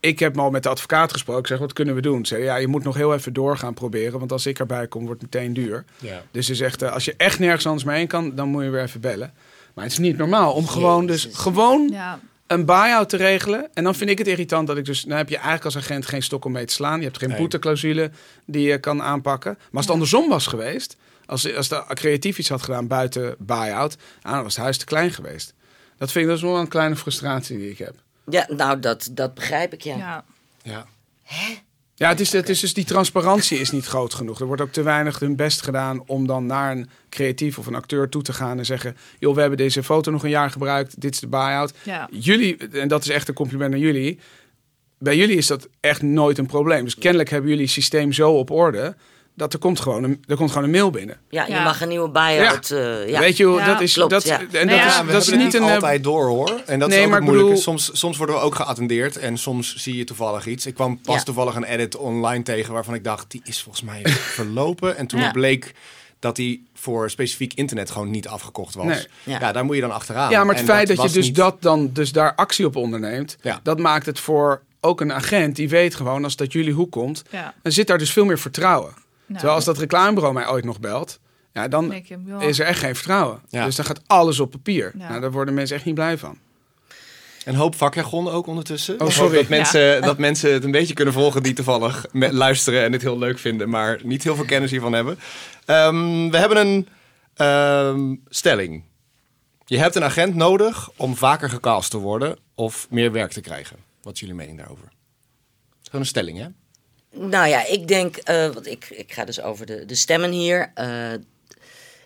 Ik heb al met de advocaat gesproken. Ik zeg, wat kunnen we doen? Ze zei, ja, je moet nog heel even door gaan proberen, want als ik erbij kom, wordt het meteen duur. Ja. Dus ze zegt, eh, als je echt nergens anders mee heen kan, dan moet je weer even bellen. Maar het is niet normaal om gewoon, dus gewoon Ja, een buy-out te regelen. En dan vind ik het irritant dat ik dus... Dan heb je eigenlijk als agent geen stok om mee te slaan. Je hebt geen Nee. boeteclausule die je kan aanpakken. Maar als het andersom was geweest... Als, als de creatief iets had gedaan buiten buy-out... ah, dan was het huis te klein geweest. Dat vind ik dat is wel een kleine frustratie die ik heb. Ja, nou, dat, dat begrijp ik, ja. ja. Ja. Ja, het is, het is dus die transparantie is niet groot genoeg. Er wordt ook te weinig hun best gedaan om dan naar een creatief of een acteur toe te gaan en zeggen: joh, we hebben deze foto nog een jaar gebruikt, dit is de buy-out. Ja. Jullie, en dat is echt een compliment aan jullie. Bij jullie is dat echt nooit een probleem. Dus kennelijk hebben jullie het systeem zo op orde dat er komt gewoon een, er komt gewoon een mail binnen. Ja, je Ja. mag een nieuwe buy-out. eh, ja. Weet je, Ja, dat is klopt, dat, en Nou dat ja, is, dat niet een eh, altijd door hoor. En dat Nee, is ook maar bedoel- Soms, soms worden we ook geattendeerd en soms zie je toevallig iets. Ik kwam pas Ja. toevallig een edit online tegen waarvan ik dacht, die is volgens mij verlopen. En toen Ja. bleek dat die voor specifiek internet gewoon niet afgekocht was. Nee. Ja. Ja. daar moet je dan achteraan. Ja, maar het En feit dat, je dus niet- dat dan dus daar actie op onderneemt, Ja. dat maakt het voor ook een agent die weet gewoon als dat jullie hoek komt, ja. dan zit daar dus veel meer vertrouwen. Nou, Terwijl als dat reclamebureau mij ooit nog belt, ja, dan is er echt geen vertrouwen. Ja. Dus dan gaat alles op papier. Ja. Nou, daar worden mensen echt niet blij van. Een hoop vakjargon ook ondertussen. Oh, sorry. Dat mensen, dat mensen het een beetje kunnen volgen die toevallig luisteren en dit heel leuk vinden, maar niet heel veel kennis hiervan hebben. Ehm, we hebben een ehm, stelling. Je hebt een agent nodig om vaker gecast te worden of meer werk te krijgen. Wat is jullie mening daarover? Gewoon een stelling, hè? Nou ja, ik denk, want ik, ik ga dus over de, de stemmen hier. Eh,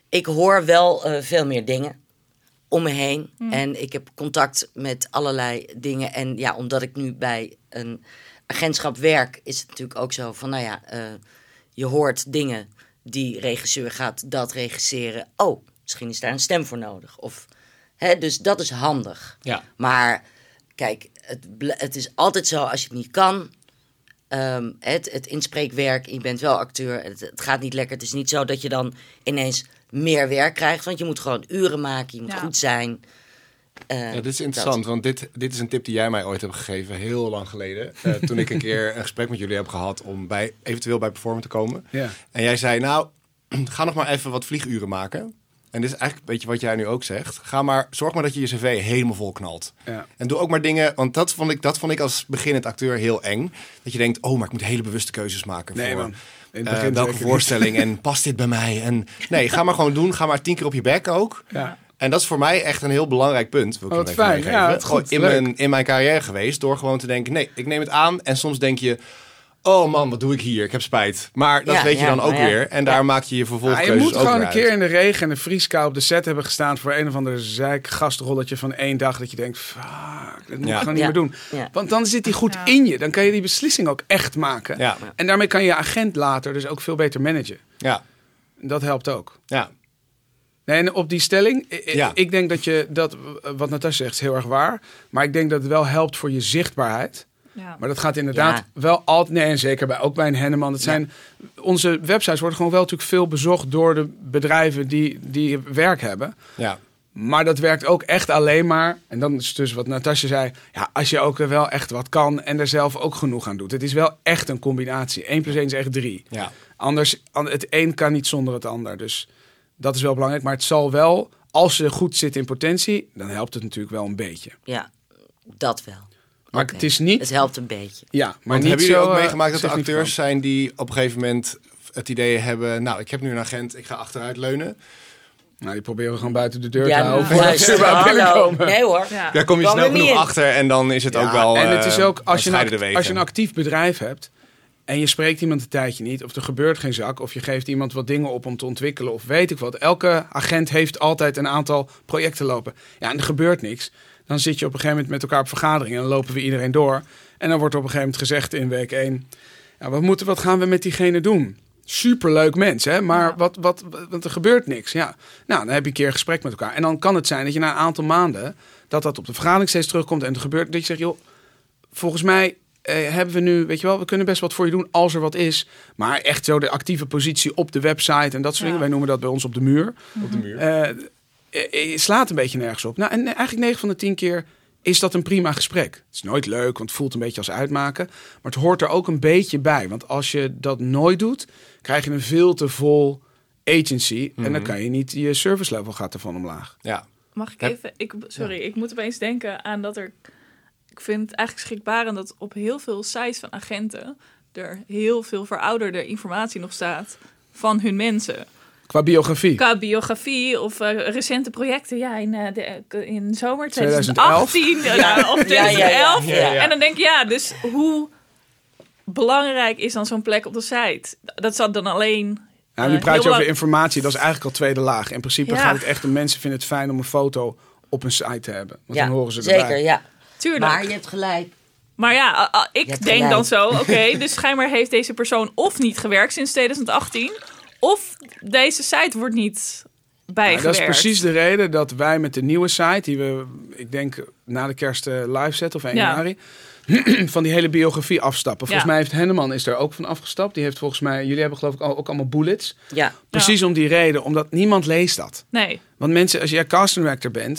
ik hoor wel eh, veel meer dingen om me heen. En ik heb contact met allerlei dingen. En ja, omdat ik nu bij een agentschap werk, is het natuurlijk ook zo van, nou ja, je hoort dingen. Die regisseur gaat dat regisseren. Oh, misschien is daar een stem voor nodig. Of, hè, dus dat is handig. Ja. Maar kijk, het, het is altijd zo als je het niet kan. Ehm, het, het inspreekwerk, je bent wel acteur, het, het gaat niet lekker. Het is niet zo dat je dan ineens meer werk krijgt. Want je moet gewoon uren maken, je moet Ja. goed zijn. Ja, dit is interessant, want dit, dit is een tip die jij mij ooit hebt gegeven, heel lang geleden. Eh, toen ik een keer een gesprek met jullie heb gehad om bij, eventueel bij Performer te komen. Ja. En jij zei, nou, ga nog maar even wat vlieguren maken. En dit is eigenlijk een beetje wat jij nu ook zegt. Ga maar, zorg maar dat je je cv helemaal vol knalt. Ja. En doe ook maar dingen, want dat vond ik, dat vond ik als beginnend acteur heel eng. Dat je denkt, oh, maar ik moet hele bewuste keuzes maken. Nee, voor, man. In het eh, welke niet. voorstelling en past dit bij mij? En nee, ga maar gewoon doen. Ga maar tien keer op je bek ook. Ja. En dat is voor mij echt een heel belangrijk punt. Wil ik Oh, fijn. Ja, goed. in, Leuk. mijn, in mijn carrière geweest. Door gewoon te denken, nee, ik neem het aan. En soms denk je, oh man, wat doe ik hier? Ik heb spijt. Maar dat Ja, weet je ja, dan ook ja. weer. En daar Ja. maak je je Ja, vervolgkeuzes je moet ook gewoon een keer uit. in de regen en de vrieskou op de set hebben gestaan voor een of andere zeik gastrolletje van één dag. Dat je denkt, fuck, dat moet Ja. ik gewoon niet Ja. meer doen. Ja. Want dan zit die goed Ja. in je. Dan kan je die beslissing ook echt maken. Ja. En daarmee kan je agent later dus ook veel beter managen. Ja, En Dat helpt ook. ja. Nee, en op die stelling, i- i- Ja. ik denk dat je dat, wat Natasja zegt, is heel erg waar. Maar ik denk dat het wel helpt voor je zichtbaarheid. Ja. Maar dat gaat inderdaad Ja. wel altijd. Nee, en zeker bij, ook bij een Henneman. Het zijn, Onze websites worden gewoon wel natuurlijk veel bezocht door de bedrijven die, die werk hebben. ja. Maar dat werkt ook echt alleen maar. En dan is dus wat Natasja zei. Ja, als je ook wel echt wat kan en er zelf ook genoeg aan doet. Het is wel echt een combinatie. 1 plus 1 is echt 3. ja. Anders, an- het een kan niet zonder het ander. Dus dat is wel belangrijk. Maar het zal wel, als je goed zit in potentie, dan helpt het natuurlijk wel een beetje. Ja, dat wel. Maar het is niet. Het helpt een beetje. Ja, maar Want niet hebben jullie ook eh, meegemaakt dat er acteurs zijn die op een gegeven moment het idee hebben... Nou, ik heb nu een agent, ik ga achteruit leunen. Nou, die proberen we gewoon buiten de deur te Ja, houden. ze binnenkomen. Nee hoor. Ja. Daar kom je snel genoeg in. achter en dan is het Ja, ook wel... en het eh, is ook, dan als je, een, als je een actief bedrijf hebt en je spreekt iemand een tijdje niet, of er gebeurt geen zak, of je geeft iemand wat dingen op om te ontwikkelen, of weet ik wat. Elke agent heeft altijd een aantal projecten lopen. Ja, en er gebeurt niks. Dan zit je op een gegeven moment met elkaar op vergadering en dan lopen we iedereen door. En dan wordt op een gegeven moment gezegd in week 1, ja, wat, moeten, wat gaan we met diegene doen? Superleuk mens, hè? maar wat, wat, want er gebeurt niks. Ja. Nou, dan heb je een keer een gesprek met elkaar. En dan kan het zijn dat je na een aantal maanden, dat dat op de vergadering steeds terugkomt en er gebeurt, dat je zegt, joh, volgens mij eh, hebben we nu, weet je wel, we kunnen best wat voor je doen als er wat is. Maar echt zo de actieve positie op de website en dat soort Ja. dingen. Wij noemen dat bij ons op de muur. Op de muur. Eh, slaat een beetje nergens op. Nou, en eigenlijk 9 van de 10 keer is dat een prima gesprek. Het is nooit leuk, want het voelt een beetje als uitmaken. Maar het hoort er ook een beetje bij. Want als je dat nooit doet, krijg je een veel te vol agency. En dan kan je niet, je service level gaat ervan omlaag. Ja. Mag ik even... Ik, sorry, ik moet opeens denken aan dat er... Ik vind het eigenlijk schrikbarend dat op heel veel sites van agenten... er heel veel verouderde informatie nog staat van hun mensen. Qua biografie. Qua biografie of eh, recente projecten. Ja, in, eh, de, in zomer 2011. 2018 ja. of Ja, ja, ja. 2011. Ja, ja. En dan denk je, ja, dus hoe belangrijk is dan zo'n plek op de site? Dat zat dan alleen... Nou, nu eh, praat je over lang- informatie. Dat is eigenlijk al tweede laag. In principe Ja. gaat het echt om mensen vinden het fijn om een foto op een site te hebben. Want Ja, dan horen ze zeker, erbij. ja. Tuurlijk. Maar je hebt gelijk. Maar ja, ik denk gelijk. dan zo, oké, dus schijnbaar heeft deze persoon of niet gewerkt sinds 2018, of deze site wordt niet Nou, bijgewerkt. dat is precies de reden dat wij met de nieuwe site, die we, ik denk, na de kerst eh, live zetten of 1 Ja. januari, van die hele biografie afstappen. Volgens Ja. mij heeft Henneman is er ook van afgestapt. Die heeft volgens mij, jullie hebben geloof ik ook allemaal bullets. Ja. Precies om die reden, omdat niemand leest dat. Nee, Want mensen, als jij casting director bent,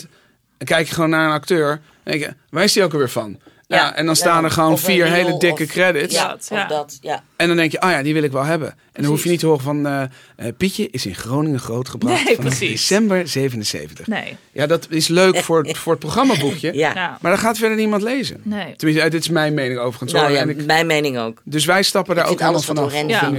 dan kijk je gewoon naar een acteur. En denk je, waar is die ook alweer van? Ja, en dan staan er gewoon vier hele dikke of- credits. Ja, Ja, of dat, ja. En dan denk je, oh ja, die wil ik wel hebben. En dan hoef je niet te horen van... eh, eh, Pietje is in Groningen grootgebracht Nee, vanaf precies. december 77. Nee. Ja, dat is leuk voor het, voor het programmaboekje. Ja. Maar daar gaat verder niemand lezen. Nee. Tenminste, eh, dit is mijn mening overigens. Nou ja, ik- mijn mening ook. dus wij stappen daar Ik ook wat vanaf. Ja,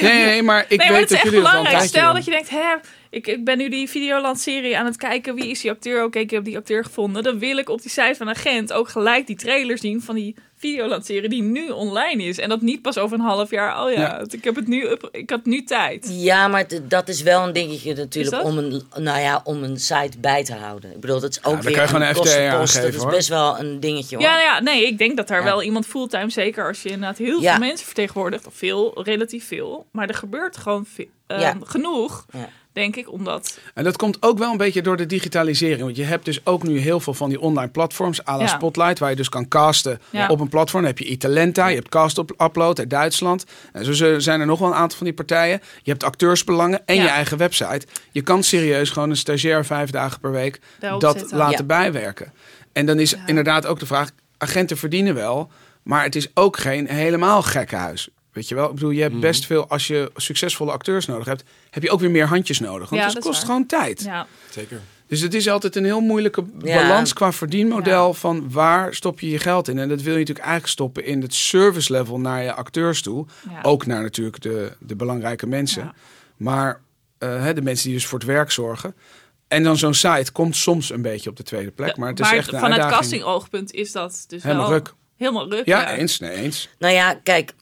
Nee, nee, maar ik nee, maar weet het is dat echt jullie dat al Stel dat je denkt, hè, ik, ik ben nu die Videoland-serie aan het kijken. Wie is die acteur? Oké, ik heb die acteur gevonden. Dan wil ik op die site van Agent ook gelijk die trailer zien van die Videoland-serie die nu online is. En dat niet pas over een half jaar. Oh ja, Ja. ik heb het nu, up- ik had nu tijd. Ja, maar dat is wel een dingetje natuurlijk om een, nou ja, om een site bij te houden. Ik bedoel, dat is ook dan weer een een kostenpost. aangeven, Dat is hoor. best wel een dingetje hoor. Ja, ja, nee, ik denk dat daar Ja. wel iemand fulltime, zeker als je inderdaad heel Ja. veel mensen vertegenwoordigt, of veel, relatief veel. Maar er gebeurt gewoon eh, Ja. genoeg, Ja. Denk ik, omdat... En dat komt ook wel een beetje door de digitalisering. Want je hebt dus ook nu heel veel van die online platforms, à la Ja. Spotlight, waar je dus kan casten Ja. op een platform. Dan heb je Italenta, je hebt Cast Up- Upload uit Duitsland. En zo zijn er nog wel een aantal van die partijen. Je hebt acteursbelangen en Ja. je eigen website. Je kan serieus gewoon een stagiair vijf dagen per week Daarop dat laten bijwerken. En dan is inderdaad ook de vraag, agenten verdienen wel, maar het is ook geen helemaal gekkenhuis. Weet je wel? Ik bedoel, je hebt best veel, als je succesvolle acteurs nodig hebt, heb je ook weer meer handjes nodig. Want Ja, het dat is kost waar. gewoon tijd. Ja, zeker. Dus het is altijd een heel moeilijke Ja. balans qua verdienmodel Ja. van waar stop je je geld in. En dat wil je natuurlijk eigenlijk stoppen in het service level naar je acteurs toe. Ja. Ook naar natuurlijk de, de belangrijke mensen. Ja. Maar eh, hè, de mensen die dus voor het werk zorgen. En dan zo'n site komt soms een beetje op de tweede plek. Maar het is echt een vanuit uitdaging. castingoogpunt is dat dus Helemaal wel... ruk. Helemaal ruk, Ja, eens. Nee, eens. Nou ja, kijk,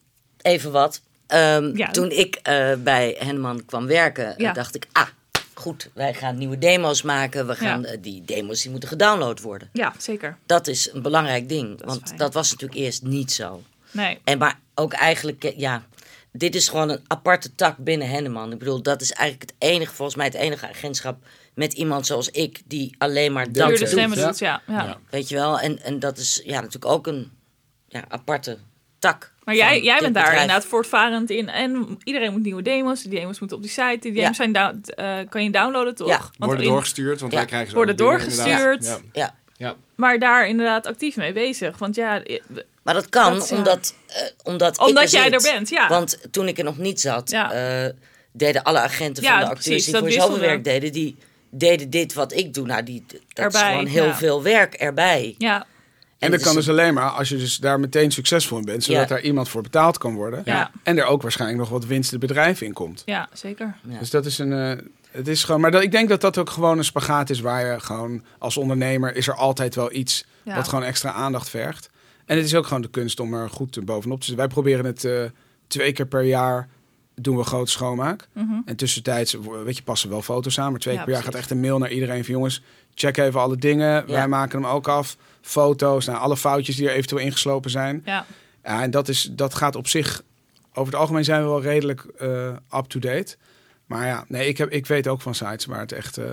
even wat. Ehm, Ja. Toen ik eh, bij Henneman kwam werken, Ja. dacht ik, ah, goed, wij gaan nieuwe demo's maken. We gaan, Ja. eh, die demo's die moeten gedownload worden. Ja, zeker. Dat is een belangrijk ding, want dat was natuurlijk eerst niet zo. Nee. En maar ook eigenlijk, eh, ja, dit is gewoon een aparte tak binnen Henneman. Ik bedoel, dat is eigenlijk het enige, volgens mij het enige agentschap met iemand zoals ik, die alleen maar dat doet, stemmen doet, ja. ja. Ja. Weet je wel? En, en dat is ja, natuurlijk ook een ja, aparte tak. Maar jij, jij bent daar bedrijf. inderdaad voortvarend in. En iedereen moet nieuwe demo's. Die demo's moeten op die site. Die demo's Ja. zijn down- eh, kan je downloaden, toch? Ja. Want Worden in- doorgestuurd, want Ja. wij krijgen ze Worden doorgestuurd. Ja, Ja. Ja. Maar daar inderdaad actief mee bezig. Want ja, maar dat kan Dat is, ja. omdat, eh, omdat, Omdat ik jij zit. er bent, ja. Want toen ik er nog niet zat, Ja. eh, deden alle agenten Ja, van de acteurs precies, die voor werk deden, die deden dit wat ik doe. Nou, die, dat Erbij, is gewoon heel ja. veel werk erbij. ja, En dat kan dus alleen maar als je dus daar meteen succesvol in bent. Zodat Ja. daar iemand voor betaald kan worden. Ja. En er ook waarschijnlijk nog wat winst het bedrijf in komt. ja, zeker. Ja. Dus dat is een. eh, het is gewoon, maar dat, ik denk dat dat ook gewoon een spagaat is waar je gewoon als ondernemer is er altijd wel iets Ja. wat gewoon extra aandacht vergt. En het is ook gewoon de kunst om er goed bovenop te zitten. Wij proberen het eh, twee keer per jaar doen we grote schoonmaak. En tussentijds, weet je, passen wel foto's aan. Maar twee Mhm. Ja, keer per jaar gaat echt een mail naar iedereen van jongens, check even alle dingen. Wij maken hem ook af. Foto's, nou, alle foutjes die er eventueel ingeslopen zijn. Ja, Ja, en dat, is, dat gaat op zich. Over het algemeen zijn we wel redelijk eh, up-to-date. Maar ja, nee, ik, heb, ik weet ook van sites waar het echt. eh,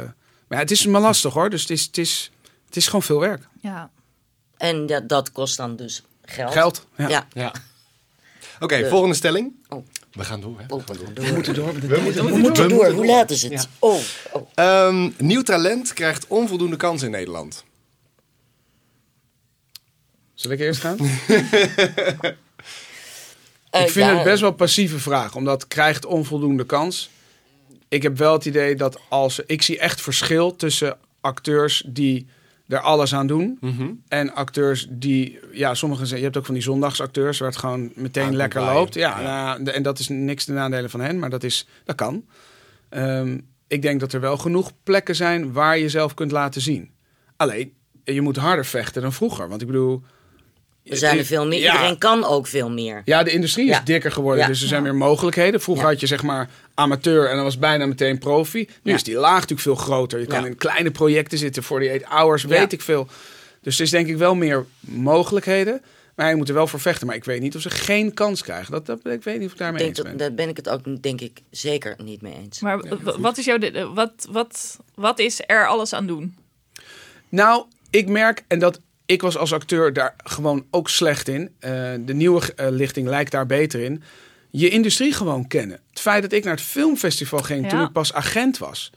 maar ja, het is maar lastig hoor. Dus het is, het is, het is gewoon veel werk. ja. En ja, dat kost dan dus geld. Geld. Ja. Ja. Ja. Oké, De- volgende stelling. Oh. We gaan door. Hè? Oh, We gaan door. door. We moeten door moeten, We moeten door. Hoe laat is het? Oh, oh. Ehm, nieuw talent krijgt onvoldoende kans in Nederland. Zal ik eerst gaan? Eh, ik vind ja, het best wel een passieve vraag, omdat krijgt onvoldoende kans. Ik heb wel het idee dat als ik zie echt verschil tussen acteurs die er alles aan doen Mhm. en acteurs die, ja, sommigen zijn, je hebt ook van die zondagsacteurs waar het gewoon meteen Aan lekker loopt. Ja, Ja. nou, en dat is niks de nadelen van hen, maar dat is, dat kan. Ehm, ik denk dat er wel genoeg plekken zijn waar je jezelf kunt laten zien. Alleen, je moet harder vechten dan vroeger, want ik bedoel. Er zijn er veel meer. Ja. Iedereen kan ook veel meer. Ja, de industrie is Ja. dikker geworden, Ja. dus er zijn meer mogelijkheden. Vroeger Ja. had je zeg maar amateur en dan was bijna meteen profi. Nu Ja. is die laag natuurlijk veel groter. Je kan in kleine projecten zitten, 48 hours, weet Ja. ik veel. Dus er is denk ik wel meer mogelijkheden. Maar je moet er wel voor vechten. Maar ik weet niet of ze geen kans krijgen. Dat, dat, ik weet niet of ik daarmee eens ben. daar ben ik het ook, denk ik, zeker niet mee eens. Maar wat is jouw... Wat, wat, wat is er alles aan doen? Nou, ik merk, en dat ik was als acteur daar gewoon ook slecht in. Eh, de nieuwe eh, lichting lijkt daar beter in. Je industrie gewoon kennen. Het feit dat ik naar het filmfestival ging toen ik pas agent was.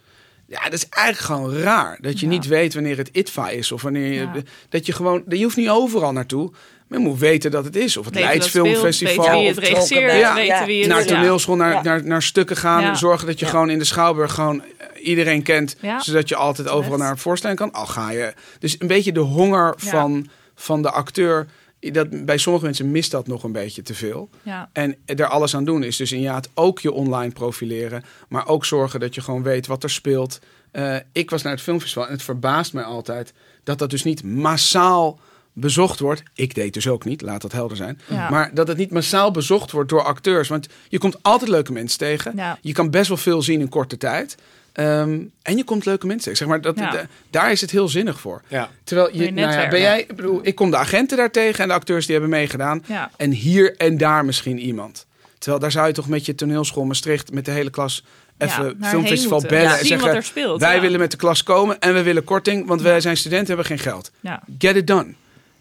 Ja, dat is eigenlijk gewoon raar. Dat je Ja. niet weet wanneer het ITVA is. Of wanneer je, Ja. dat je gewoon, je hoeft niet overal naartoe. Je moet weten dat het is. Of het Weten Leids dat speelt, Filmfestival. Weten wie het regisseert, bent. Ja. weten Ja. wie het... naar toneelschool, naar, Ja. naar, naar stukken gaan. Ja. Zorgen dat je Ja. gewoon in de Schouwburg gewoon eh, iedereen kent. Ja. Zodat je altijd overal naar een voorstelling kan. Al ga je. Dus een beetje de honger Ja. van, van de acteur. Dat, bij sommige mensen mist dat nog een beetje te veel. Ja. En er alles aan doen is dus inderdaad ook je online profileren. Maar ook zorgen dat je gewoon weet wat er speelt. Eh, ik was naar het filmfestival en het verbaast mij altijd dat dat dus niet massaal bezocht wordt. Ik deed dus ook niet, laat dat helder zijn. Ja. Maar dat het niet massaal bezocht wordt door acteurs. Want je komt altijd leuke mensen tegen. Ja. Je kan best wel veel zien in korte tijd. Ehm, en je komt leuke mensen tegen. Zeg maar, dat, Ja. daar is het heel zinnig voor. Ja. Terwijl je, je nou ja, ben jij, ik bedoel, ik kom de agenten daar tegen en de acteurs die hebben meegedaan. Ja. En hier en daar misschien iemand. Terwijl daar zou je toch met je toneelschool Maastricht met de hele klas even filmfestival bellen Ja, en zeggen: er speelt, wij ja. willen met de klas komen en we willen korting, want wij zijn studenten hebben geen geld. Ja. Get it done.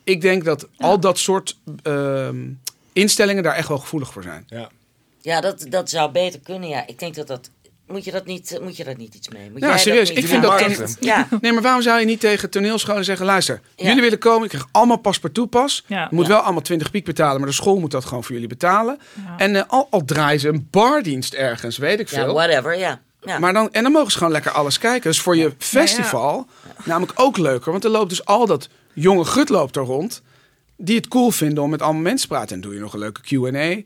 Ik denk dat al dat soort ehm, instellingen daar echt wel gevoelig voor zijn. Ja. Ja, dat, dat zou beter kunnen. Ja, ik denk dat dat. Moet je dat niet, moet je dat niet iets mee? Moet Ja, jij dat serieus, ik vind dat echt- Ja, Nee, maar waarom zou je niet tegen toneelscholen zeggen: luister, Ja. jullie willen komen, ik krijg allemaal paspartout pas. Ja. Je moet Ja. wel allemaal 20 piek betalen, maar de school moet dat gewoon voor jullie betalen. Ja. En eh, al, al draaien ze een bardienst ergens, weet ik ja, veel. whatever. Ja. Ja. Maar dan, en dan mogen ze gewoon lekker alles kijken. Dus voor je festival namelijk ook leuker. Want er loopt dus al dat jonge gut loopt er rond. Die het cool vinden om met allemaal mensen te praten. En doe je nog een leuke Q&A.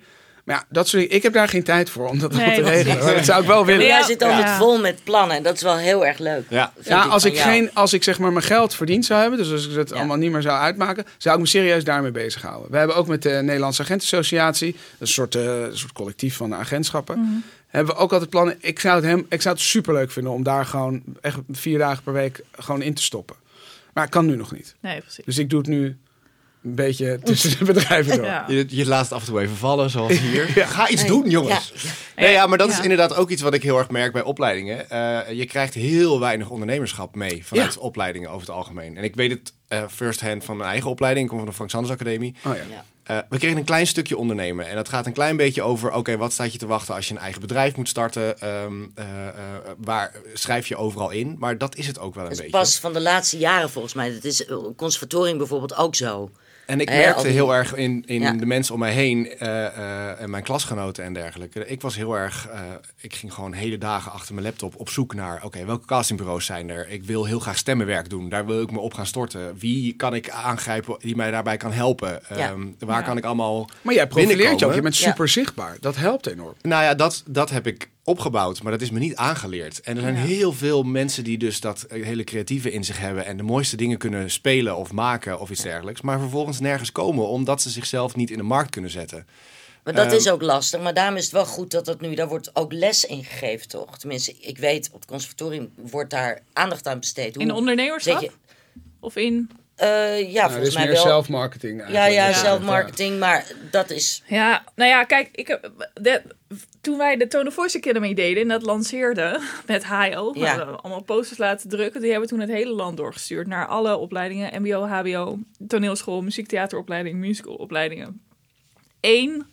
Maar ja, dat soort dingen. Ik heb daar geen tijd voor om dat Nee, te regelen. Maar dat zou ik wel Maar willen. jij Ja. zit altijd Ja. vol met plannen. En dat is wel heel erg leuk. Ja. als ik, jou. geen, als ik zeg maar mijn geld verdiend zou hebben, dus als ik het Ja. allemaal niet meer zou uitmaken, zou ik me serieus daarmee bezighouden. We hebben ook met de Nederlandse Agentenassociatie, een soort, eh, een soort collectief van agentschappen, Mhm. hebben we ook altijd plannen. Ik zou het, hem, ik zou het superleuk vinden om daar gewoon echt vier dagen per week gewoon in te stoppen. Maar ik kan nu nog niet. Nee, precies. Dus ik doe het nu een beetje tussen de bedrijven door. Ja. Je, je laat het af en toe even vallen, zoals hier. Ga iets Nee. doen, jongens. Ja. Nee, ja, maar dat is Ja. inderdaad ook iets wat ik heel erg merk bij opleidingen. Eh, je krijgt heel weinig ondernemerschap mee vanuit opleidingen over het algemeen. En ik weet het eh first hand van mijn eigen opleiding. Ik kom van de Frank Sanders Academie. Oh ja. Eh, we kregen een klein stukje ondernemen. En dat gaat een klein beetje over... oké, wat staat je te wachten als je een eigen bedrijf moet starten? Ehm, eh, eh, waar schrijf je overal in? Maar dat is het ook wel een Dat is beetje. pas van de laatste jaren volgens mij. Dat is conservatorium bijvoorbeeld ook zo. En ik merkte die- heel erg in, in Ja. de mensen om mij heen eh, eh, en mijn klasgenoten en dergelijke. Ik was heel erg, eh, ik ging gewoon hele dagen achter mijn laptop op zoek naar, oké, welke castingbureaus zijn er? Ik wil heel graag stemmenwerk doen. Daar wil ik me op gaan storten. Wie kan ik aangrijpen die mij daarbij kan helpen? Ja. Ehm, waar Ja. kan ik allemaal Maar jij profileert je ook. Je bent Ja. super zichtbaar. Dat helpt enorm. Nou ja, dat, dat heb ik opgebouwd, maar dat is me niet aangeleerd. En er zijn Ja. heel veel mensen die dus dat eh, hele creatieve in zich hebben en de mooiste dingen kunnen spelen of maken of iets dergelijks, maar vervolgens nergens komen omdat ze zichzelf niet in de markt kunnen zetten. Maar dat Ehm, is ook lastig. Maar daarom is het wel goed dat dat nu... Daar wordt ook les in gegeven, toch? Tenminste, ik weet, op het conservatorium wordt daar aandacht aan besteed. Hoe In ondernemerschap? je- Of in... Eh, ja, Nou, volgens is mij meer wel. zelfmarketing Ja, eigenlijk. ja, Ja. zelfmarketing. Maar dat is... Ja, nou ja, kijk, ik heb, de, toen wij de Tone of Voice Academy deden en dat lanceerden met HO, Ja. we allemaal posters laten drukken. Die hebben we toen het hele land doorgestuurd naar alle opleidingen, mbo, hbo, toneelschool, muziektheateropleiding, musicalopleidingen. Eén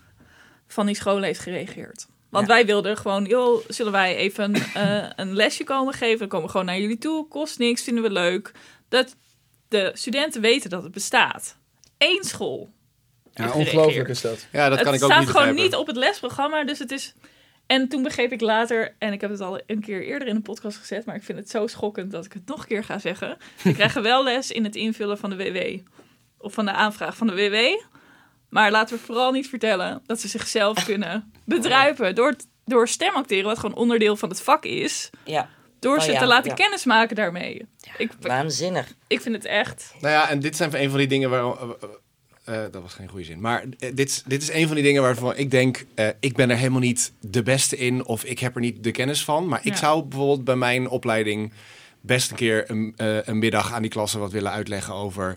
van die scholen heeft gereageerd. Want Ja. wij wilden gewoon, joh, zullen wij even eh, een lesje komen geven? Dan komen we gewoon naar jullie toe, kost niks, vinden we leuk. Dat de studenten weten dat het bestaat. Eén school Ja, ongelooflijk is dat. Ja, dat het kan ik ook staat niet gewoon begrijpen. niet op het lesprogramma, dus het is... En toen begreep ik later, en ik heb het al een keer eerder in een podcast gezet, maar ik vind het zo schokkend dat ik het nog een keer ga zeggen. Ze krijgen wel les in het invullen van de WW. Of van de aanvraag van de WW. Maar laten we vooral niet vertellen dat ze zichzelf kunnen bedruipen door, door stemacteren, wat gewoon onderdeel van het vak is. Ja, Door Oh ze ja, te laten ja. kennismaken daarmee. Ik, waanzinnig. ik vind het echt... Nou ja, en dit zijn een van die dingen waar. eh, eh, dat was geen goede zin. Maar eh, dit, dit is een van die dingen waarvan ik denk, eh, ik ben er helemaal niet de beste in of ik heb er niet de kennis van. Maar ik zou bijvoorbeeld bij mijn opleiding best een keer een, eh, een middag aan die klassen wat willen uitleggen over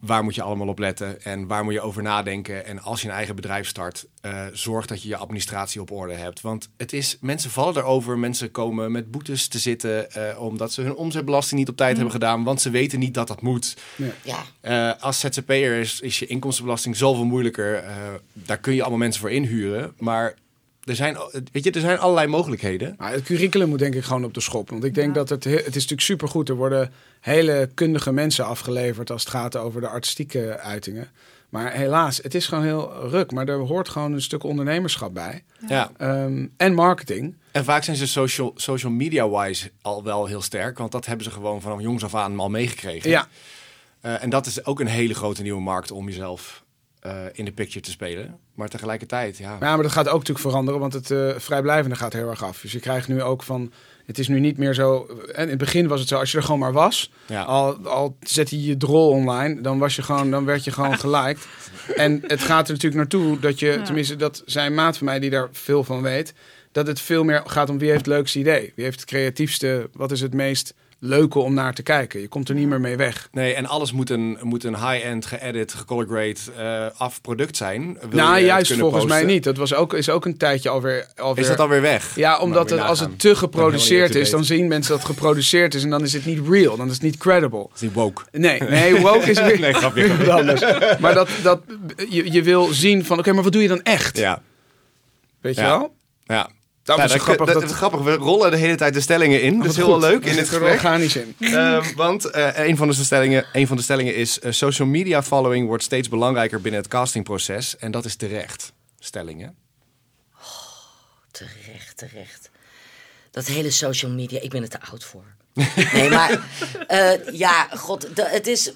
waar moet je allemaal op letten en waar moet je over nadenken. En als je een eigen bedrijf start, eh, zorg dat je je administratie op orde hebt. Want het is, mensen vallen erover, mensen komen met boetes te zitten eh, omdat ze hun omzetbelasting niet op tijd hebben gedaan, want ze weten niet dat dat moet. Ja, Eh, als ZZP'er is, is je inkomstenbelasting zoveel moeilijker. Eh, daar kun je allemaal mensen voor inhuren. Maar er zijn, weet je, er zijn allerlei mogelijkheden. Maar het curriculum moet denk ik gewoon op de schop. Want ik denk dat het, he- het is natuurlijk supergoed. Er worden hele kundige mensen afgeleverd als het gaat over de artistieke uitingen. Maar helaas, het is gewoon heel ruk. Maar er hoort gewoon een stuk ondernemerschap bij. Ja. Ehm, en marketing. En vaak zijn ze social, social media-wise al wel heel sterk. Want dat hebben ze gewoon vanaf jongs af aan al meegekregen. Ja, Eh, en dat is ook een hele grote nieuwe markt om jezelf eh, in de picture te spelen. Maar tegelijkertijd, ja. Ja, maar dat gaat ook natuurlijk veranderen, want het eh, vrijblijvende gaat heel erg af. Dus je krijgt nu ook van, het is nu niet meer zo. En in het begin was het zo, als je er gewoon maar was, Ja. al, al zet je je drol online, dan was je gewoon, dan werd je gewoon geliked. En het gaat er natuurlijk naartoe dat je, tenminste, dat zijn maat van mij die daar veel van weet, dat het veel meer gaat om wie heeft het leukste idee, wie heeft het creatiefste, wat is het meest leuke om naar te kijken. Je komt er niet meer mee weg. Nee, en alles moet een, moet een high-end, geëdit, gecolor grade eh af product zijn. Wil nou, je het juist volgens mij niet. Dat was ook, is ook een tijdje alweer. alweer Is dat alweer weg? Ja, omdat Nou, het, moet je als het te geproduceerd is, dan zien mensen dat het geproduceerd is en dan is het niet real, dan is het niet credible. Dat is niet woke. Nee, nee, woke is weer Nee, grapje, anders. Maar dat, dat, je, je wil zien van, oké, maar wat doe je dan echt? Ja, Weet je Ja. wel? ja. Nou, is dat, grappig dat, dat- is grappig. We rollen de hele tijd de stellingen in. Dat is Wat heel goed. leuk in Dat dit er gesprek. organisch in. Ehm, want eh, een, van de stellingen, een van de stellingen is... eh, social media following wordt steeds belangrijker binnen het castingproces. En dat is terecht. Stellingen. Terecht, terecht. Dat hele social media, ik ben er te oud voor. Nee, maar eh, ja, god, het is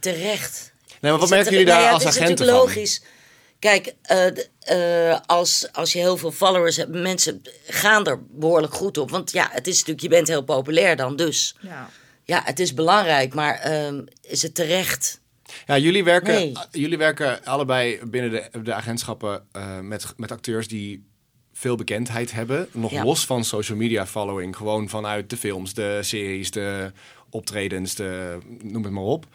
terecht. Nee, maar wat Is merken jullie daar nou ja, als het is agenten natuurlijk van? Kijk, eh, eh, als, als je heel veel followers hebt, mensen gaan er behoorlijk goed op. Want ja, het is natuurlijk, je bent heel populair dan, dus Ja. ja, het is belangrijk. Maar ehm, is het terecht? Ja, jullie werken, Nee. jullie werken allebei binnen de, de agentschappen eh, met, met acteurs die veel bekendheid hebben. Nog Ja. los van social media following. Gewoon vanuit de films, de series, de optredens, de, noem het maar op.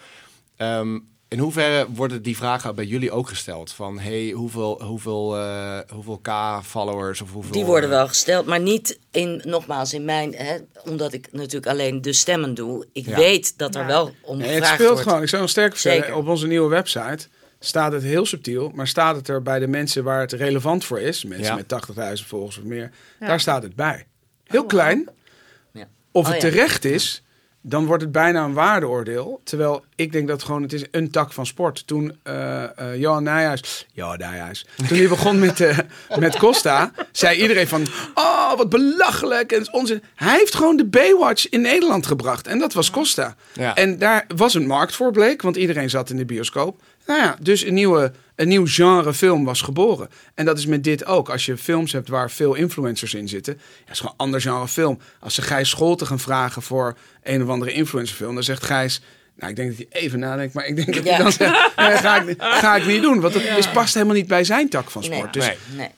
Ehm, in hoeverre worden die vragen bij jullie ook gesteld? Van hey, hoeveel, hoeveel, eh, hoeveel K-followers of hoeveel... Die worden wel gesteld, maar niet in, nogmaals, in mijn, hè, omdat ik natuurlijk alleen de stemmen doe. Ik Ja. weet dat er Ja. wel om Nee, het speelt wordt. gewoon. Ik zou nog sterker Zeker. op onze nieuwe website staat het heel subtiel, maar staat het er bij de mensen waar het relevant voor is, mensen Ja. met 80.000 volgers of meer, Ja. daar staat het bij. Heel klein. Ja. Of Oh, het ja. terecht is, dan wordt het bijna een waardeoordeel. Terwijl ik denk dat gewoon, het is een tak van sport. Toen eh eh, Johan Nijhuis, Johan Nijhuis, toen hij begon met, eh, met Costa, zei iedereen van, oh wat belachelijk en onzin. Hij heeft gewoon de Baywatch in Nederland gebracht en dat was Costa. Ja. En daar was een markt voor bleek, want iedereen zat in de bioscoop. Nou ja, dus een, nieuwe, een nieuw genre film was geboren. En dat is met dit ook. Als je films hebt waar veel influencers in zitten, ja, is gewoon een ander genre film. Als ze Gijs Scholte gaan vragen voor een of andere influencerfilm, dan zegt Gijs. Nou, ik denk dat hij even nadenkt, maar ik denk dat hij Ja. dan zegt: nee, ga, ik, ga ik niet doen. Want dat is, past helemaal niet bij zijn tak van sport. Nee. Dus Nee.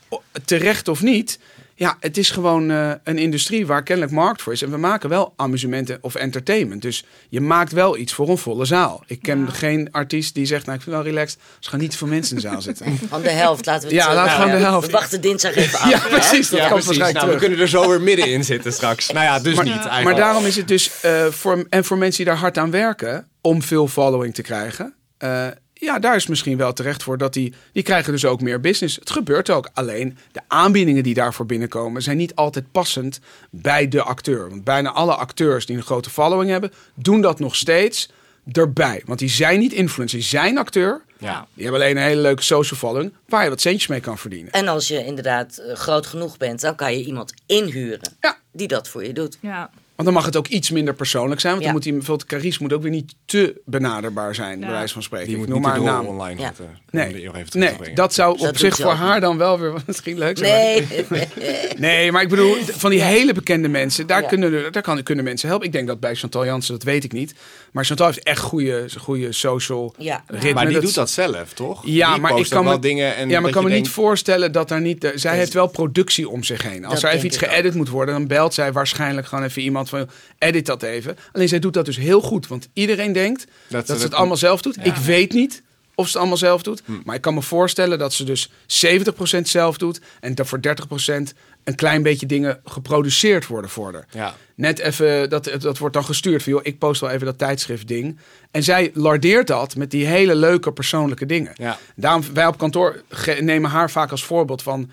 Terecht of niet, ja, het is gewoon eh, een industrie waar kennelijk markt voor is. En we maken wel amusementen of entertainment. Dus je maakt wel iets voor een volle zaal. Ik ken geen artiest die zegt, nou, ik vind het wel relaxed er gaan niet veel mensen in de zaal zitten. Van de helft, laten we het Ja, laat gewoon de helft. We wachten dinsdag even af. ja, hè? precies. Dat Ja, komt precies. Nou, we kunnen er zo weer middenin zitten straks. Nou ja, dus Maar, niet eigenlijk. maar daarom is het dus eh, voor, en voor mensen die daar hard aan werken om veel following te krijgen. eh, ja, daar is misschien wel terecht voor dat die, die krijgen dus ook meer business. Het gebeurt ook. Alleen de aanbiedingen die daarvoor binnenkomen zijn niet altijd passend bij de acteur. Want bijna alle acteurs die een grote following hebben, doen dat nog steeds erbij. Want die zijn niet influencer, die zijn acteur. Ja. Die hebben alleen een hele leuke social following waar je wat centjes mee kan verdienen. En als je inderdaad eh, groot genoeg bent, dan kan je iemand inhuren Ja. die dat voor je doet. Ja. Want dan mag het ook iets minder persoonlijk zijn. Want Ja. dan moet die, bijvoorbeeld Carice moet ook weer niet te benaderbaar zijn, bij wijze van spreken. Die Ik moet noem niet maar naam. online Ja. zetten. Nee, nee dat zou Dat op zich voor haar niet. dan wel weer misschien leuk zijn. Nee, Nee, maar ik bedoel, van die hele bekende mensen, daar, Ja. kunnen, daar kan, kunnen mensen helpen. Ik denk dat bij Chantal Jansen, dat weet ik niet. Maar Chantal heeft echt goede, goede social Ja. ritme. Maar die Dat- doet dat zelf, toch? Ja, Die maar ik kan me, wel dingen en ja, maar kan me niet voorstellen dat er niet. Zij heeft wel productie om zich heen. Als er even iets geëdit moet worden, dan belt zij waarschijnlijk gewoon even iemand van edit dat even. Alleen zij doet dat dus heel goed, want iedereen denkt dat, ze het allemaal zelf doet. Ik weet niet of ze het allemaal zelf doet, Hm. maar ik kan me voorstellen dat ze dus 70% zelf doet en dat voor 30% een klein beetje dingen geproduceerd worden voor haar. Ja. Net even, dat, dat wordt dan gestuurd van, joh, ik post wel even dat tijdschrift ding. En zij lardeert dat met die hele leuke persoonlijke dingen. Ja. Daarom, wij op kantoor nemen haar vaak als voorbeeld van...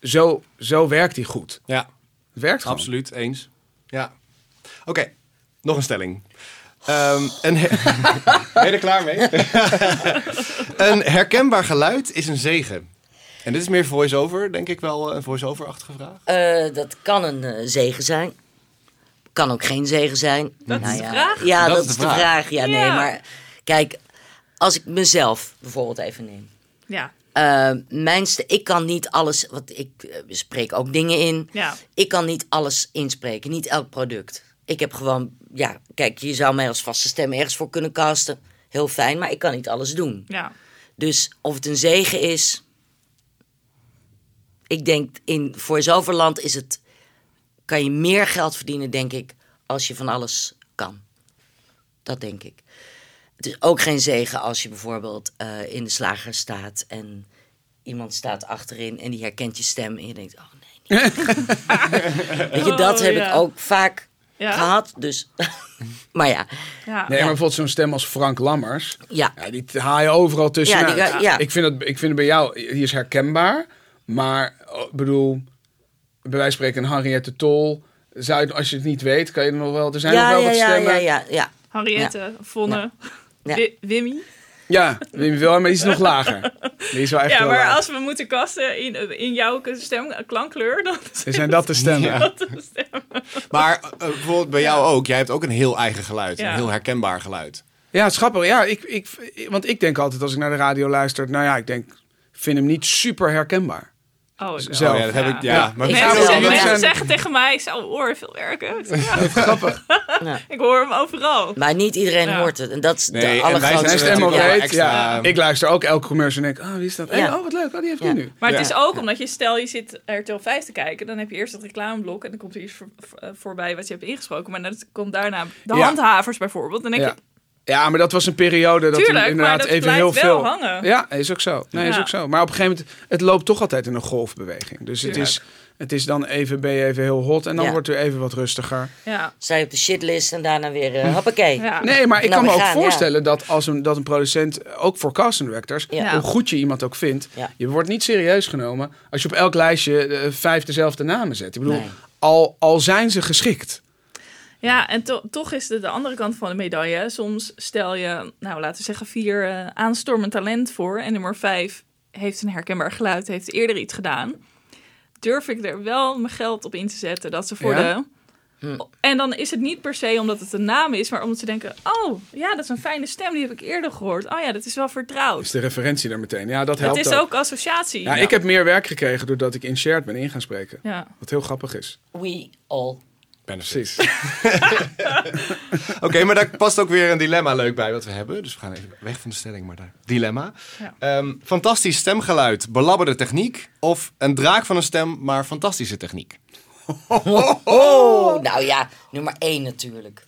zo, zo werkt hij goed. Ja, Het werkt gewoon. absoluut. Eens. Ja. Oké, nog een stelling. Ehm, een her- ben je er klaar mee? een herkenbaar geluid is een zegen. En dit is meer voice-over, denk ik wel een voice-over-achtige vraag. Eh, dat kan een eh, zegen zijn. Kan ook geen zegen zijn. Dat is de ja, vraag? Ja, Dat dat, is is de de vraag. vraag. Ja, nee, maar kijk, als ik mezelf bijvoorbeeld even neem. Ja, mijn st- ik kan niet alles, want ik spreek ook dingen in. ja. Ik kan niet alles inspreken, niet elk product. Ik heb gewoon, ja, kijk, je zou mij als vaste stem ergens voor kunnen casten. Heel fijn, maar ik kan niet alles doen. ja. Dus of het een zegen is. Ik denk in voice-overland is het. kan je meer geld verdienen, denk ik, als je van alles kan. Dat denk ik. Het is ook geen zegen als je bijvoorbeeld eh, in de slager staat en iemand staat achterin en die herkent je stem en je denkt, oh nee. niet. Weet je, dat Oh, heb ja. ik ook vaak Ja? gehad. Dus, maar ja, Ja. Nee, maar bijvoorbeeld zo'n stem als Frank Lammers. ja. Ja, die haal je overal tussenuit. Ja, die. Ik, vind het, ik vind het bij jou, die is herkenbaar. Maar, ik bedoel, bij wijze van spreken een Henriette Tol. Zou je, als je het niet weet, kan je er nog wel... Er zijn Ja, nog wel ja, wat stemmen. ja, ja, ja. Henriette, Vonne, Wimmy. Ja, Wim die is nog lager. Die is wel echt Ja, maar laag. als we moeten kasten in, in jouw stem, klankkleur, dan Zijn dat de stemmen? Ja. dat de stem. Maar eh, bijvoorbeeld bij jou ook. Jij hebt ook een heel eigen geluid. Ja. Een heel herkenbaar geluid. Ja, het is grappig. Ja, ik, ik, want ik denk altijd als ik naar de radio luister... Nou ja, ik denk, vind hem niet super herkenbaar. Oh, Zelf. Oh, ja, dat heb ik. Ja, Ja. maar Ik Mensen, zeggen, mensen mensen zijn- zeggen tegen mij, zo hoor veel werken. Ik, zeg, ja, Grappig. Ja. ik hoor hem overal. Maar niet iedereen Ja. hoort het. En dat is Nee, de allergrootste... Stem ook weet. Ja. Ik luister ook elke commercial en denk, oh, wie is dat? Hey, oh, wat leuk. Oh, die heeft Ja. die nu. Maar het is ook omdat je, stel je zit RTL 5 te kijken, dan heb je eerst het reclameblok en dan komt er iets voor, eh, voorbij wat je hebt ingesproken. Maar dan komt daarna de Ja. handhavers bijvoorbeeld. Dan denk Ja. je, Ja, maar dat was een periode dat Tuurlijk, er inderdaad maar dat even heel wel veel. hangen. Ja, is ook zo. Nee, is ook zo. Maar op een gegeven moment, het loopt toch altijd in een golfbeweging. Dus het is, het is dan even, ben je even heel hot en dan Ja. wordt het weer even wat rustiger. ja, je op de shitlist en daarna weer, eh hoppakee. ja. Nee, maar ik Nou, kan me ook voorstellen dat als een, dat een producent, ook voor casting directors, Ja. hoe goed je iemand ook vindt, Ja. je wordt niet serieus genomen als je op elk lijstje eh, vijf dezelfde namen zet. Ik bedoel, Nee. al, al zijn ze geschikt. Ja, en to- toch is het de andere kant van de medaille. Soms stel je, nou laten we zeggen, vier eh, aanstormend talent voor. En nummer vijf heeft een herkenbaar geluid, heeft eerder iets gedaan. Durf ik er wel mijn geld op in te zetten dat ze voor Ja? de... Hm. En dan is het niet per se omdat het een naam is, maar omdat ze denken: Oh, ja, dat is een fijne stem, die heb ik eerder gehoord. Oh ja, dat is wel vertrouwd. Is de referentie daar meteen. Ja, dat helpt Het is ook associatie. Ja, ik heb meer werk gekregen doordat ik in shared ben in gaan spreken. Ja. Wat heel grappig is. We all. Benefit. Precies. Oké, maar daar past ook weer een dilemma leuk bij wat we hebben. Dus we gaan even weg van de stelling, maar daar. Dilemma. Ja. Ehm, fantastisch stemgeluid, belabberde techniek. Of een draak van een stem, maar fantastische techniek. Oh, nou ja, nummer één natuurlijk.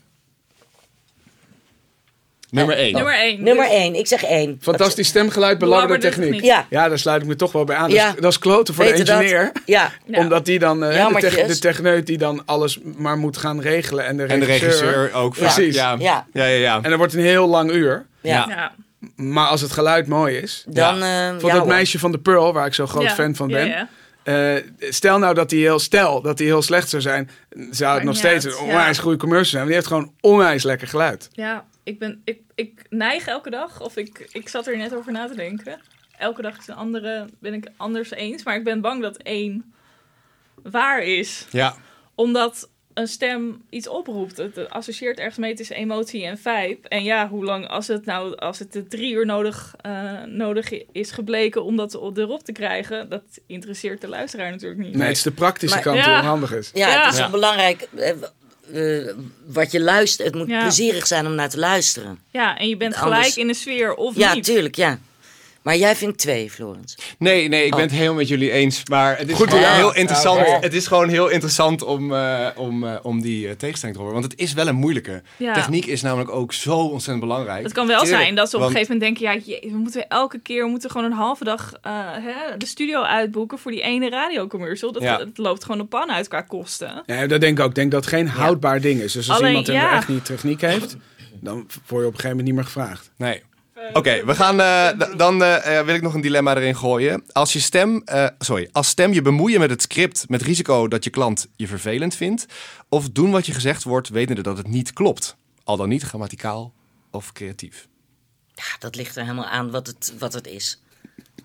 Nummer 1. Nummer één. Nummer Dus- één, ik zeg één. Fantastisch stemgeluid, belabberde techniek. techniek. Ja. Ja, daar sluit ik me toch wel bij aan. Dat, Ja. is, dat is kloten voor de Weet je dat? engineer. Ja, Ja. Omdat die dan, eh, de, de techneut die dan alles maar moet gaan regelen. En de En de regisseur. regisseur ook vaak. Precies. Ja. Ja. Ja, ja, ja. En dat wordt een heel lang uur. ja. Ja. Maar als het geluid mooi is. Dan, eh Bijvoorbeeld ja, dat hoor. meisje van de Pearl, waar ik zo groot Ja. fan van Ja, ben. ja. Eh, stel nou dat hij heel, stel dat hij heel slecht zou zijn, zou het nog steeds uit, een ja. onwijs goede commercial zijn. Want die heeft gewoon onwijs lekker geluid. Ja, ik, ben, ik, ik neig elke dag, of ik, ik zat er net over na te denken. Elke dag is een andere, ben ik anders eens. Maar ik ben bang dat één waar is. ja. Omdat een stem iets oproept. Het associeert ergens mee tussen emotie en vibe. En ja, hoe lang, als het nou, als het de drie uur nodig, eh, nodig is gebleken om dat erop te krijgen, dat interesseert de luisteraar natuurlijk niet. Nee, het is de praktische Maar- kant Ja. die onhandig is. Ja, Ja. het is Ja. belangrijk eh, wat je luistert. Het moet Ja. plezierig zijn om naar te luisteren. Ja, en je bent Anders- gelijk in de sfeer of Ja, niet. tuurlijk, ja. Maar jij vindt twee, Florence. Nee, nee, ik ben Oh. het helemaal met jullie eens. Maar het is Goed gewoon heel interessant. Ja. Het is gewoon heel interessant om, eh, om, eh, om die eh, tegenstelling te horen. Want het is wel een moeilijke. Ja. Techniek is namelijk ook zo ontzettend belangrijk. Het kan wel zijn dat ze op want- een gegeven moment denken... ja, jee, we moeten elke keer we moeten gewoon een halve dag eh, hè, de studio uitboeken... voor die ene radiocommercial. Dat, Ja. Het loopt gewoon de pan uit qua kosten. Ja, dat denk ik ook. Ik denk dat het geen houdbaar ding is. Dus als Alleen, iemand er echt niet techniek heeft, dan word je op een gegeven moment niet meer gevraagd. Nee. Oké, we gaan. eh, dan eh, eh, wil ik nog een dilemma erin gooien. Als je stem, eh, sorry, als stem je bemoeien met het script met risico dat je klant je vervelend vindt, of doen wat je gezegd wordt, wetende dat het niet klopt, al dan niet grammaticaal of creatief. Ja, dat ligt er helemaal aan wat het, wat het is.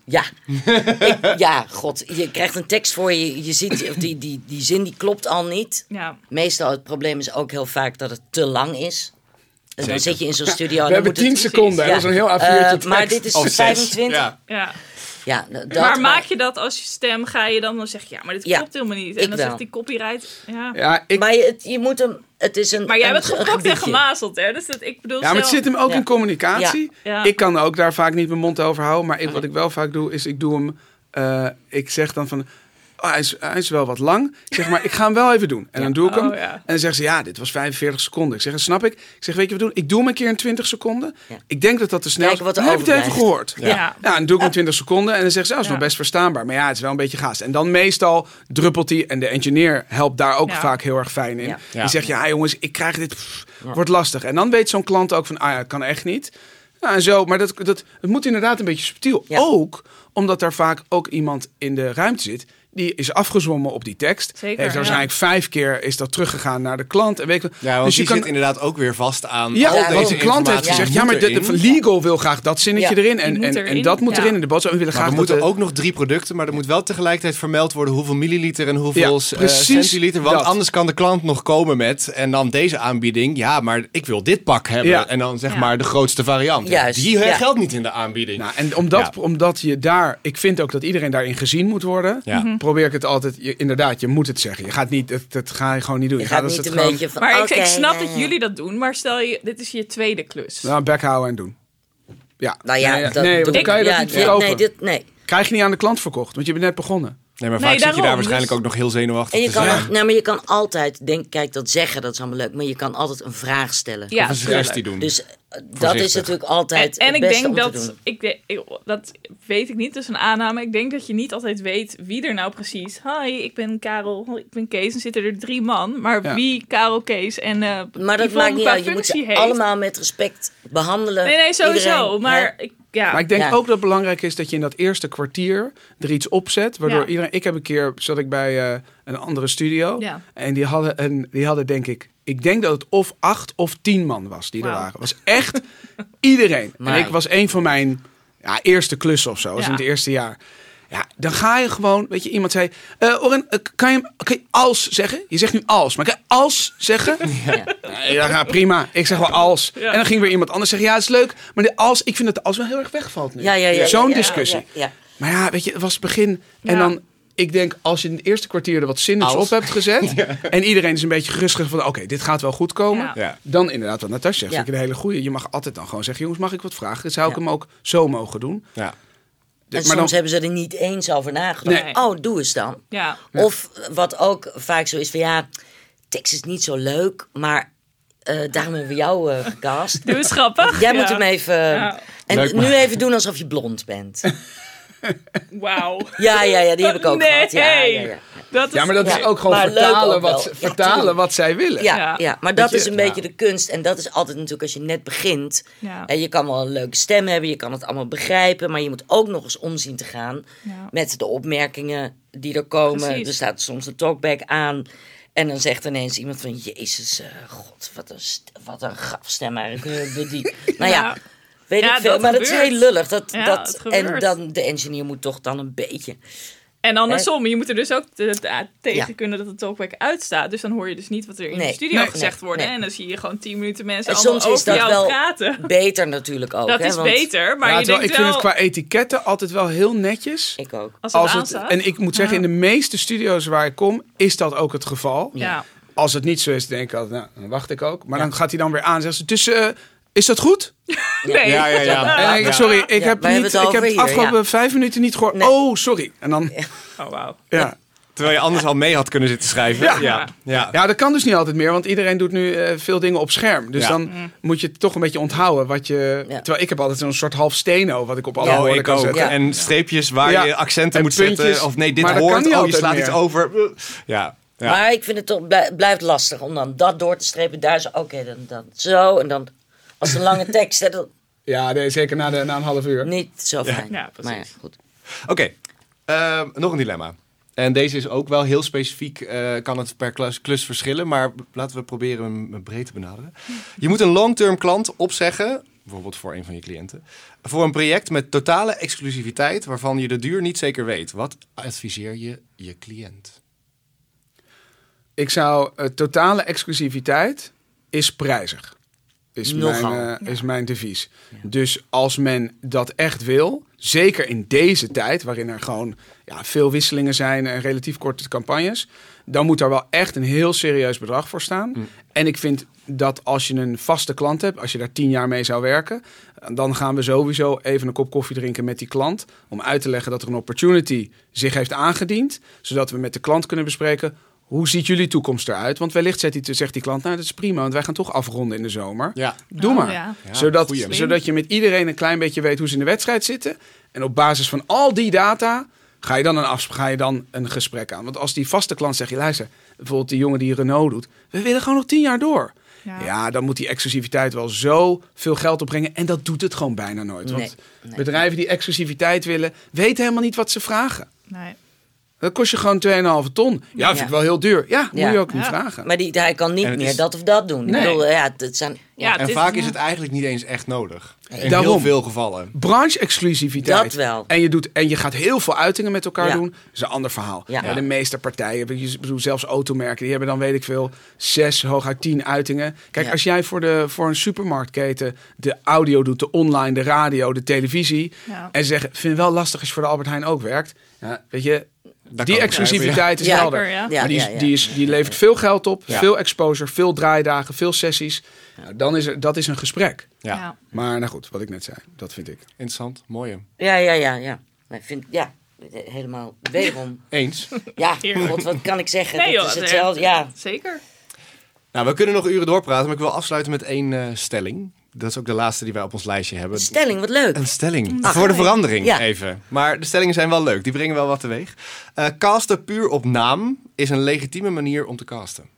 Ja. Ik- ja, god. Je krijgt een tekst voor je. Je ziet, of die, die, die zin die klopt al niet. Ja. Meestal het probleem is ook heel vaak dat het te lang is. En dan zit je in zo'n studio. We dan hebben moet het- 10 seconden. Ja. Dat is een heel Eh, A4'tje maar dit is Of zes. 25. Ja. Ja. Ja, nou, dat, maar maak je dat als je stem, ga je dan dan zeg je, ja, maar dit Ja, klopt helemaal niet. En ik dan wel. zegt die copyright, ja. Ja, ik, Maar je, het- je moet hem... Het is een Maar jij bent een geprokt en gemazeld, hè? Dus dat, ik bedoel ja, maar het zelf- zit hem ook Ja. in communicatie. Ja. Ja. Ik kan ook daar vaak niet mijn mond over houden. Maar ik, wat ik wel vaak doe, is ik doe hem... eh, ik zeg dan van... Oh, hij, is, hij is wel wat lang. Ik zeg maar, ik ga hem wel even doen. En dan doe ik hem. Oh, ja. En dan zeggen ze, ja, dit was 45 seconden. Ik zeg, dat snap ik. Ik zeg, weet je wat doen? Ik doe hem een keer in 20 seconden. Ja. Ik denk dat dat te snel is. Kijken wat Dan heb je het even gehoord. Ja. Ja, en dan doe ik hem 20 seconden. En dan zeggen ze, oh, is Ja. nog best verstaanbaar. Maar ja, het is wel een beetje gaast. En dan meestal druppelt hij. En de engineer helpt daar ook Ja. vaak heel erg fijn in. Ja. Ja. Die zegt, ja jongens, ik krijg dit... pff, wordt lastig. En dan weet zo'n klant ook van, ah ja, kan echt niet. Ja, en zo, maar dat, dat, het moet inderdaad een beetje subtiel. Ja. Ook omdat daar vaak ook iemand in de ruimte zit... Die is afgezwommen op die tekst. Zeker, Heeft ja. waarschijnlijk vijf keer is dat teruggegaan naar de klant. En weet je, Ja, want dus je die kan, zit inderdaad ook weer vast aan. ja, al Ja, deze want de klant heeft gezegd, ja, maar de, legal wil graag dat zinnetje Ja. erin. En, moet en, erin. en dat moet Ja. erin in de boodschap. We willen Maar graag er moeten de- ook nog drie producten, maar er moet wel tegelijkertijd vermeld worden hoeveel milliliter en hoeveel Ja, eh, precies centiliter. Want dat. anders kan de klant nog komen met en dan deze aanbieding. Ja, maar ik wil dit pak hebben. Ja. En dan zeg Ja. maar de grootste variant. Ja, Juist, Die ja. geldt niet in de aanbieding. Nou, en omdat, Ja. omdat je daar, ik vind ook dat iedereen daarin gezien moet worden. Probeer ik het altijd, je, inderdaad, je moet het zeggen. Je gaat niet, dat, dat ga je gewoon niet doen. Je Je gaat als niet het een gewoon, beetje van... Maar ik, snap ja, dat ja. jullie dat doen, maar stel je, dit is je tweede klus. Nou, bek houden en doen. Ja. Nou ja, nee, dat nee, want doe dan ik- kan je dat ja, niet nee, verkopen. Nee, dit, nee. Krijg je niet aan de klant verkocht, want je bent net begonnen. Nee, maar Nee, vaak zit je daar waarschijnlijk dus- ook nog heel zenuwachtig En je te kan, nou, maar je kan altijd, denk, kijk, dat zeggen, dat is allemaal leuk. Maar je kan altijd een vraag stellen. Ja, Of een suggestie doen. Dus eh, dat is natuurlijk altijd En, en het ik beste denk dat, ik, dat weet ik niet, dus een aanname. Ik denk dat je niet altijd weet wie er nou precies. Hi, ik ben Karel, ik ben Kees. En zitten er drie man, maar Ja. wie Karel, Kees en eh Maar dat Yvonne maakt niet uit. Je moet ze heeft. allemaal met respect behandelen. Nee, nee, sowieso. Iedereen, maar hè? ik, ja. Maar ik denk Ja. ook dat het belangrijk is dat je in dat eerste kwartier er iets opzet. Waardoor Ja. iedereen. Ik heb een keer zat ik bij eh, een andere studio. Ja. En die hadden, een, die hadden denk ik. Ik denk dat het of acht of tien man was die er waren. Het was echt iedereen. Maar- En ik was een van mijn ja, eerste klussen of zo. Dat was Ja. in het eerste jaar. Ja, dan ga je gewoon, weet je, iemand zei, eh Oren, eh, kan je, kan je als zeggen? Je zegt nu als, maar kan je als zeggen? Ja. Ja, ja, prima. Ik zeg wel als. Ja. En dan ging weer iemand anders zeggen, ja, het is leuk. Maar de als, ik vind dat de als wel heel erg wegvalt nu. Ja, ja, ja, Zo'n discussie. Ja, ja. Maar ja, weet je, het was het begin. En dan, ik denk, als je in het eerste kwartier er wat zinnigs op hebt gezet. En iedereen is een beetje gerust van, oké, dit gaat wel goed komen. Ja. Dan inderdaad wat Natasja zegt, Ja. vind ik een hele goeie. Je mag altijd dan gewoon zeggen, jongens, mag ik wat vragen? Zou ik hem ook zo mogen doen. Ja. En maar soms dan, hebben ze er niet eens over nagedacht. Nee. Oh, doe eens dan. ja. Of wat ook vaak zo is van ja, tekst is niet zo leuk, maar eh, daarom hebben we jou eh gecast. Doe eens grappig. Jij Ja. moet hem even. Ja. En Leuk, nu even doen alsof je blond bent. Wauw. Ja, ja, ja, die heb ik ook nee. gehad. Ja, ja, ja. Dat is, ja, maar dat Ja, is ook gewoon vertalen, ook wat, Ja, vertalen wat zij willen. Ja, Ja. ja. maar dat is een ja. beetje de kunst. En dat is altijd natuurlijk als je net begint. Ja. En je kan wel een leuke stem hebben, je kan het allemaal begrijpen. Maar je moet ook nog eens omzien te gaan Ja. met de opmerkingen die er komen. Precies. Er staat soms een talkback aan. En dan zegt ineens iemand van... Jezus, eh, god, wat een, wat een grafstem eigenlijk. eh, die. Nou ja, Ja. Weet Ja, ik veel. dat Maar dat is heel lullig. Dat, Ja, dat, en dan de engineer moet toch dan een beetje... En andersom, je moet er dus ook te- te- tegen Ja. kunnen dat het talkback uitstaat. Dus dan hoor je dus niet wat er in Nee. de studio Nee. gezegd Nee. wordt. Nee. En dan zie je gewoon tien minuten mensen En allemaal soms is over dat jou wel praten. beter natuurlijk ook. Dat hè, is want beter, maar Ja, je terwijl denkt ik vind het qua etiketten altijd wel heel netjes. Ik ook. Als het Als het, aanstaat. en ik moet zeggen, in de meeste studio's waar ik kom, is dat ook het geval. Ja. Als het niet zo is, denk ik altijd, nou, dan wacht ik ook. Maar dan gaat hij dan weer aan en zegt ze, eh, is dat goed? Nee. Ja, ja, ja. Ik, sorry, ik Ja, heb, niet, het ik heb de afgelopen ja. vijf minuten niet gehoord. Nee. Oh, sorry. En dan, Oh, wauw. ja. Terwijl je anders al mee had kunnen zitten schrijven. Ja. ja. ja. Ja, dat kan dus niet altijd meer, want iedereen doet nu eh, veel dingen op scherm. Dus Ja. dan moet je het toch een beetje onthouden wat je... Ja. Terwijl ik heb altijd zo'n soort half steno wat ik op alle Ja. Oh, woorden ik kan ook. zetten. Ja. En streepjes waar Ja. je accenten En moet puntjes. zetten. Of nee, dit hoort. niet Oh, je slaat meer. iets over. Ja. ja. Maar ik vind het toch blij- blijft lastig om dan dat door te strepen. Daar zo, oké, dan, dan zo. En dan als een lange tekst. Hè, Ja, nee, zeker na, de, na een half uur. Niet zo fijn. Ja, precies. Maar ja, goed. Oké, ehm, nog een dilemma. En deze is ook wel heel specifiek, eh, kan het per klus, klus verschillen, maar laten we proberen hem hem breed te benaderen. Je moet een long-term klant opzeggen, bijvoorbeeld voor een van je cliënten, voor een project met totale exclusiviteit waarvan je de duur niet zeker weet. Wat adviseer je je cliënt? Ik zou eh, totale exclusiviteit is prijzig. Is Nogal. mijn, eh, is mijn devies. Dus als men dat echt wil, zeker in deze tijd, waarin er gewoon ja, veel wisselingen zijn en relatief korte campagnes, dan moet daar wel echt een heel serieus bedrag voor staan. En ik vind dat als je een vaste klant hebt, als je daar tien jaar mee zou werken, dan gaan we sowieso even een kop koffie drinken met die klant. Om uit te leggen dat er een opportunity zich heeft aangediend. Zodat we met de klant kunnen bespreken. Hoe ziet jullie toekomst eruit? Want wellicht zegt die, zegt die klant, nou dat is prima, want wij gaan toch afronden in de zomer. Ja. Doe Oh, maar. ja. Zodat, goeie. zodat je met iedereen een klein beetje weet hoe ze in de wedstrijd zitten. En op basis van al die data ga je dan een, afsp- ga je dan een gesprek aan. Want als die vaste klant zegt, je luister, bijvoorbeeld die jongen die Renault doet. We willen gewoon nog tien jaar door. Ja. Ja. dan moet die exclusiviteit wel zo veel geld opbrengen. En dat doet het gewoon bijna nooit. Want Nee, nee. bedrijven die exclusiviteit willen, weten helemaal niet wat ze vragen. Nee. Dat kost je gewoon 2,5 ton. Ja, vind Ja. ik wel heel duur. Ja, moet je ook niet vragen. Maar die, hij kan niet meer is- dat of dat doen. Nee. Ik bedoel, ja, het zijn... Ja, En het is- vaak is het eigenlijk niet eens echt nodig. In heel Daarom. veel gevallen. Branche-exclusiviteit. Dat wel. En je, doet, en je gaat heel veel uitingen met elkaar Ja. doen. Dat is een ander verhaal. Ja. De meeste partijen, ik bedoel, zelfs automerken, die hebben dan weet ik veel, zes, hooguit tien uitingen. Kijk, Ja. als jij voor, de, voor een supermarktketen de audio doet, de online, de radio, de televisie. Ja. En ze zeggen, vind het wel lastig als je voor de Albert Heijn ook werkt. Ja, weet je, die exclusiviteit is Ja. helder. Ja. Ja, maar die, is- ja, ja. Die, is, die levert veel geld op, Ja. veel exposure, veel draaidagen, veel sessies. Nou, dan is er, dat is een gesprek. Ja, Ja. Maar nou goed, wat ik net zei, dat vind ik. interessant. Mooi. Ja, ja, ja, ja. Maar ik vind, ja, helemaal wederom. Eens. Ja. God, wat kan ik zeggen? Nee, Dit joh, is het- hetzelfde. Ja, Zeker. Nou, we kunnen nog uren doorpraten, maar ik wil afsluiten met één eh, stelling. Dat is ook de laatste die wij op ons lijstje hebben. stelling, wat leuk. Een stelling. Ach, Voor de verandering ja. even. Maar de stellingen zijn wel leuk. Die brengen wel wat teweeg. Eh casten puur op naam is een legitieme manier om te casten.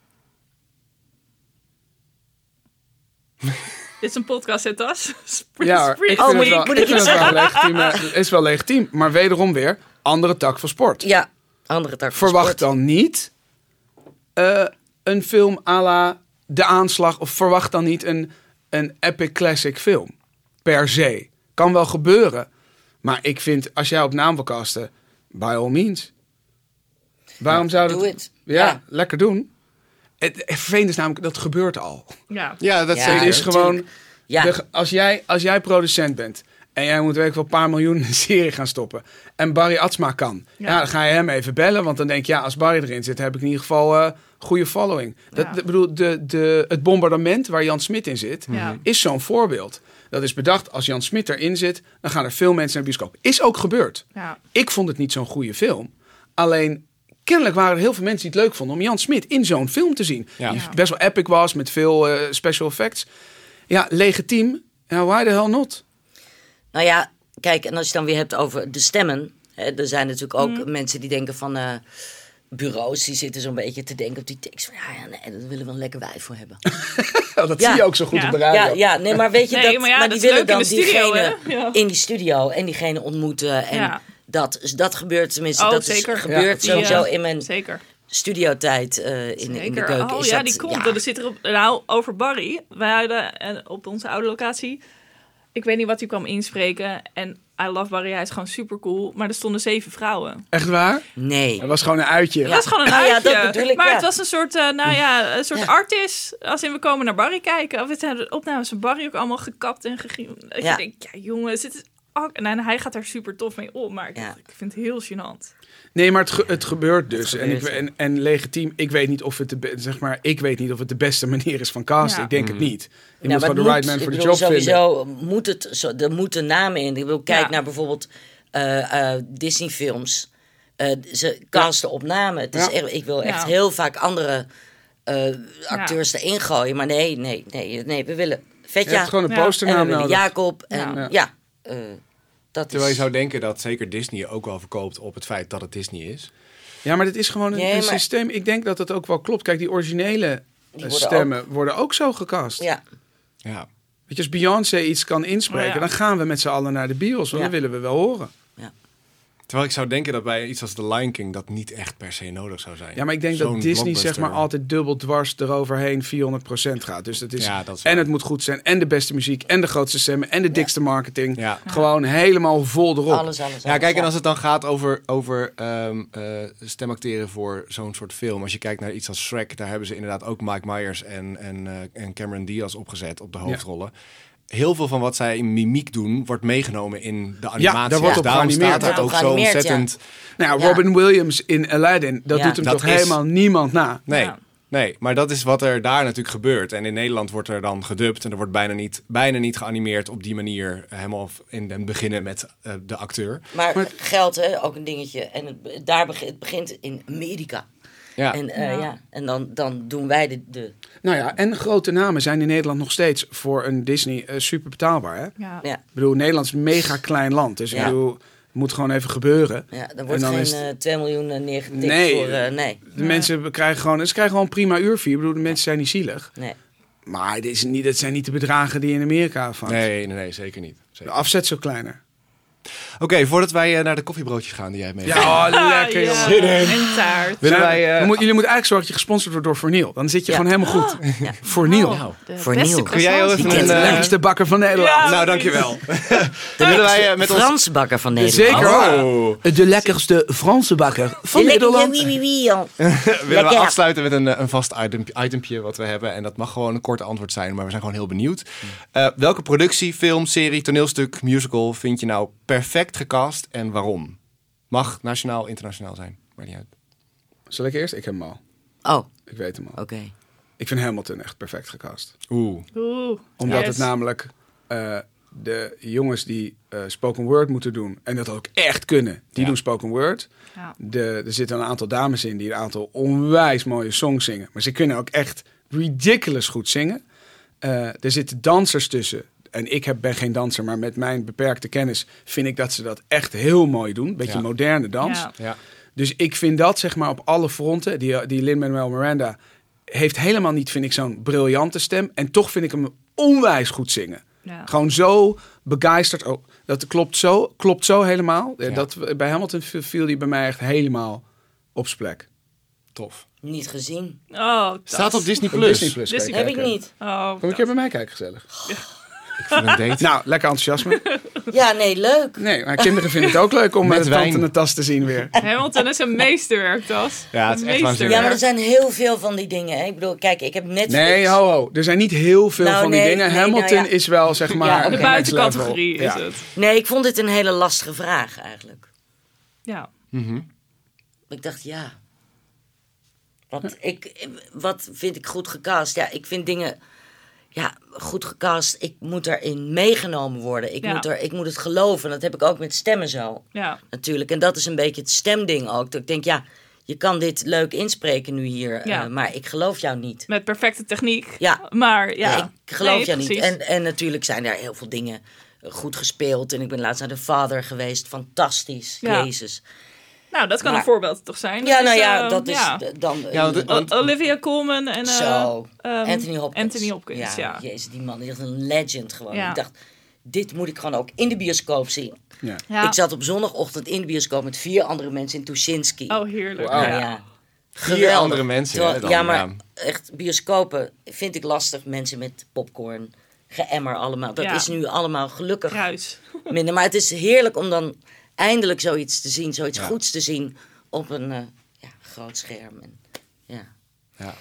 Dit is een podcast, hè, Tas? Ja, ik vind moet het ik- wel, moet ik vind het wel legitiem. eh, Het is wel legitiem, maar wederom weer, andere tak van sport. Ja, andere tak van Verwacht sport. dan niet eh, een film à la De Aanslag of verwacht dan niet een, een epic classic film. Per se. Kan wel gebeuren. Maar ik vind, als jij op naam wil casten, by all means. Waarom zou dat... Doe het. Ja, Ja. lekker doen. Het, het vervelende is namelijk, dat gebeurt al. Ja. Ja, dat Ja, is gewoon... Ja, De- als, jij, als jij producent bent en jij moet weet ik wel een paar miljoen in een serie gaan stoppen. En Barry Atsma kan. Ja. Ja. dan ga je hem even bellen. Want dan denk je, ja, als Barry erin zit, heb ik in ieder geval eh goede following. Dat, Ja. bedoel, de, de, het bombardement waar Jan Smit in zit, Ja. is zo'n voorbeeld. Dat is bedacht, als Jan Smit erin zit, dan gaan er veel mensen naar de bioscoop. Is ook gebeurd. Ja. Ik vond het niet zo'n goede film. Alleen, kennelijk waren er heel veel mensen die het leuk vonden om Jan Smit in zo'n film te zien. Ja. Die Ja. best wel epic was, met veel eh, special effects. Ja, legitiem. Ja, why the hell not? Nou ja, kijk, en als je dan weer hebt over de stemmen. Hè, er zijn natuurlijk ook Mm. mensen die denken van... eh, bureaus, die zitten zo'n beetje te denken op die tekst. Van, ja, ja, nee, daar willen we een lekker wijf voor hebben. Oh, dat Ja. zie je ook zo goed Ja. op de radio. Ja, ja, nee, maar weet je Nee, dat... maar die dat willen in dan studio, diegene in die studio en diegene ontmoeten. En dat, dus dat gebeurt tenminste, Oh, dat zeker. is gebeurd Die, sowieso in mijn Zeker. studiotijd eh, in, in de Zeker. keuken. Oh is ja, dat, die komt. ja. Er zit er op, nou, over Barry. Wij hadden eh, op onze oude locatie. Ik weet niet wat hij kwam inspreken. En I love Barry, hij is gewoon super cool. Maar er stonden zeven vrouwen. Echt waar? Nee. Het was gewoon een uitje. Het was gewoon een Nou ja, uitje. dat bedoel ik, maar ja. het was een soort, eh, nou ja, een soort Ja. artist. Als in we komen naar Barry kijken. Of het zijn de opnames van Barry ook allemaal gekapt en gegriemd. Dat Ja. je denkt, ja jongens, het is... En hij gaat daar super tof mee om. Maar ik, Ja. ik vind het heel gênant. Nee, maar het, ge- het gebeurt dus. Het en, ik, gebeurt, en, en legitiem, ik weet niet of het de, zeg maar, ik weet niet of het de beste manier is van casten. Ja. Ik denk het niet. Je Ja, moet gewoon de right man voor de ik job bedoel, vinden. sowieso moet het, zo, er moeten namen in. Ik bedoel, kijk Ja. naar bijvoorbeeld eh, eh, Disney-films. Eh, ze casten op namen. Het is Ja. echt, ik wil echt Ja. heel vaak andere eh, acteurs erin gooien. Maar nee, nee, nee, nee. We willen Je Vetja hebt gewoon een Ja. en we posternaam. Jacob. En Ja. ja, dat Terwijl je is... zou denken dat zeker Disney ook wel verkoopt op het feit dat het Disney is. Ja, maar dit is gewoon een, Nee, een maar- systeem. Ik denk dat het ook wel klopt. Kijk, die originele eh, worden stemmen worden ook zo gecast. Ja, Ja. Weet je, als Beyoncé iets kan inspreken, Oh ja. dan gaan we met z'n allen naar de bios. Want Ja. dat willen we wel horen. Terwijl ik zou denken dat bij iets als The Lion King dat niet echt per se nodig zou zijn. Ja, maar ik denk dat Disney zeg maar altijd dubbel dwars eroverheen 400% gaat. Dus dat is, Ja, dat is en het moet goed zijn. En de beste muziek. En de grootste stemmen. En de dikste marketing. Ja. Gewoon helemaal vol erop. Alles, alles, Ja, kijk, en als het dan gaat over, over ehm, eh, stemacteren voor zo'n soort film. Als je kijkt naar iets als Shrek, daar hebben ze inderdaad ook Mike Myers en, en, eh, en Cameron Diaz opgezet op de hoofdrollen. Heel veel van wat zij in mimiek doen, wordt meegenomen in de animatie. daar wordt Dus op daarom geanimeerd. staat het Ja, ook zo ja. ontzettend... Nou, Ja. Robin Williams in Aladdin, dat Ja. doet hem Dat toch is- helemaal niemand na. Nee, Ja. nee, maar dat is wat er daar natuurlijk gebeurt. En in Nederland wordt er dan gedubt en er wordt bijna niet, bijna niet geanimeerd op die manier. Helemaal in het beginnen met eh, de acteur. Maar, geld, hè, ook een dingetje. En het, daar begint, het begint in Amerika. Ja, En, eh, Ja. ja. en dan, dan doen wij de, de... Nou ja, en grote namen zijn in Nederland nog steeds voor een Disney eh, super betaalbaar. Hè? Ik Ja. Ja, bedoel, Nederland is een mega klein land. Dus ik bedoel, het moet gewoon even gebeuren. ja, er wordt En dan geen is het- eh 2 miljoen neergetikt Nee. voor... eh, nee, De mensen krijgen gewoon, ze krijgen gewoon een prima uurfee. Ik bedoel, de mensen zijn niet zielig. nee. Maar dit is niet, dat zijn niet de bedragen die je in Amerika vangt. nee, nee, nee, zeker niet. De afzet is zo kleiner. Oké, voordat wij eh, naar de koffiebroodjes gaan die jij hebt mee. Ja, oh, lekker ja. jongen. En taart. Willen wij, eh, we moet- jullie moeten eigenlijk zorgen dat je gesponsord wordt door Forniel. Dan zit je Ja. gewoon helemaal goed. Ja. Forniel. Oh, Voor beste Neil. Kun jij even een... de eh, lekkerste bakker van Nederland. Ja. nou, dankjewel. De willen wij, lekkerste met ons- Franse bakker van Nederland. Zeker. Oh. De lekkerste Franse bakker van De Nederland. Willen we afsluiten met een, een vast item, itempje wat we hebben. En dat mag gewoon een kort antwoord zijn, maar we zijn gewoon heel benieuwd. Eh, welke productie, film, serie, toneelstuk, musical vind je nou perfect gecast en waarom? Mag nationaal, internationaal zijn. Maakt niet uit. Zal ik eerst? Ik heb hem al. Oh, Ik weet hem al. oké. Ik vind Hamilton echt perfect gecast. Oeh. Oeh. Omdat Yes. het namelijk eh, de jongens die eh, spoken word moeten doen en dat ook echt kunnen, die Ja. doen spoken word. Ja. De, er zitten een aantal dames in die een aantal onwijs mooie songs zingen. Maar ze kunnen ook echt ridiculous goed zingen. Eh, er zitten dansers tussen. En ik heb, ben geen danser, maar met mijn beperkte kennis vind ik dat ze dat echt heel mooi doen. Beetje Ja. moderne dans. Ja. Ja. Dus ik vind dat zeg maar op alle fronten. Die, die Lin-Manuel Miranda heeft helemaal niet, vind ik, zo'n briljante stem. En toch vind ik hem onwijs goed zingen. Ja. Gewoon zo begeisterd. Oh, dat klopt zo, klopt zo helemaal. Eh, Ja. Dat, bij Hamilton viel- viel die bij mij echt helemaal op zijn plek. Tof. Niet gezien. Oh, Staat op Disney Plus. Disney Plus. Disney Heb ik niet. Oh, Kom ik keer bij mij kijken, gezellig. Voor een date. Nou, lekker enthousiasme. Ja, nee, leuk. Nee, maar kinderen vinden het ook leuk om Met met de wijn. tand in de tas te zien weer. Hamilton is een meesterwerk, Tas. Ja, het is Een echt waanzinnig. Ja, maar er zijn heel veel van die dingen. Hè. Ik bedoel, kijk, ik heb Netflix. Nee, ho, ho. Er zijn niet heel veel Nou, van die dingen. nee, nou Hamilton ja. is wel, zeg maar... Ja. De buitencategorie is Ja. het. Nee, ik vond dit een hele lastige vraag eigenlijk. Ja. Ik dacht, ja. Wat, ik, wat vind ik goed gecast? Ja, ik vind dingen ja, goed gecast. Ik moet erin meegenomen worden. Ik, Ja. moet er, ik moet het geloven. Dat heb ik ook met stemmen zo. Ja. Natuurlijk. En dat is een beetje het stemding ook. Dat ik denk, ja, je kan dit leuk inspreken nu hier. Ja. eh, maar ik geloof jou niet. Met perfecte techniek. Ja. Maar ja. Ik geloof Nee, jou niet. En, en natuurlijk zijn er heel veel dingen goed gespeeld. En ik ben laatst naar de vader geweest. Fantastisch. Jezus. Nou, dat kan Maar- een voorbeeld toch zijn? Ja, nou is, ja, eh, dat is dan... Ja, want- eh, want- Olivia Colman en eh, Zo. ehm, Anthony Hopkins. Anthony Hopkins, ja. Jezus, die man is echt een legend gewoon. Ja. Ik dacht, dit moet ik gewoon ook in de bioscoop zien. Ja. Ja. Ik zat op zondagochtend in de bioscoop met vier andere mensen in Tuschinski. Oh, heerlijk. Ja. ja. Vier andere mensen, Terwijl- hè, dan, ja, maar echt, bioscopen vind ik lastig. Mensen met popcorn, geëmmer allemaal. Dat Ja. is nu allemaal gelukkig Ruis. minder. Maar het is heerlijk om dan eindelijk zoiets te zien. Zoiets Ja. goeds te zien op een eh, ja, groot scherm. En, ja, Ja.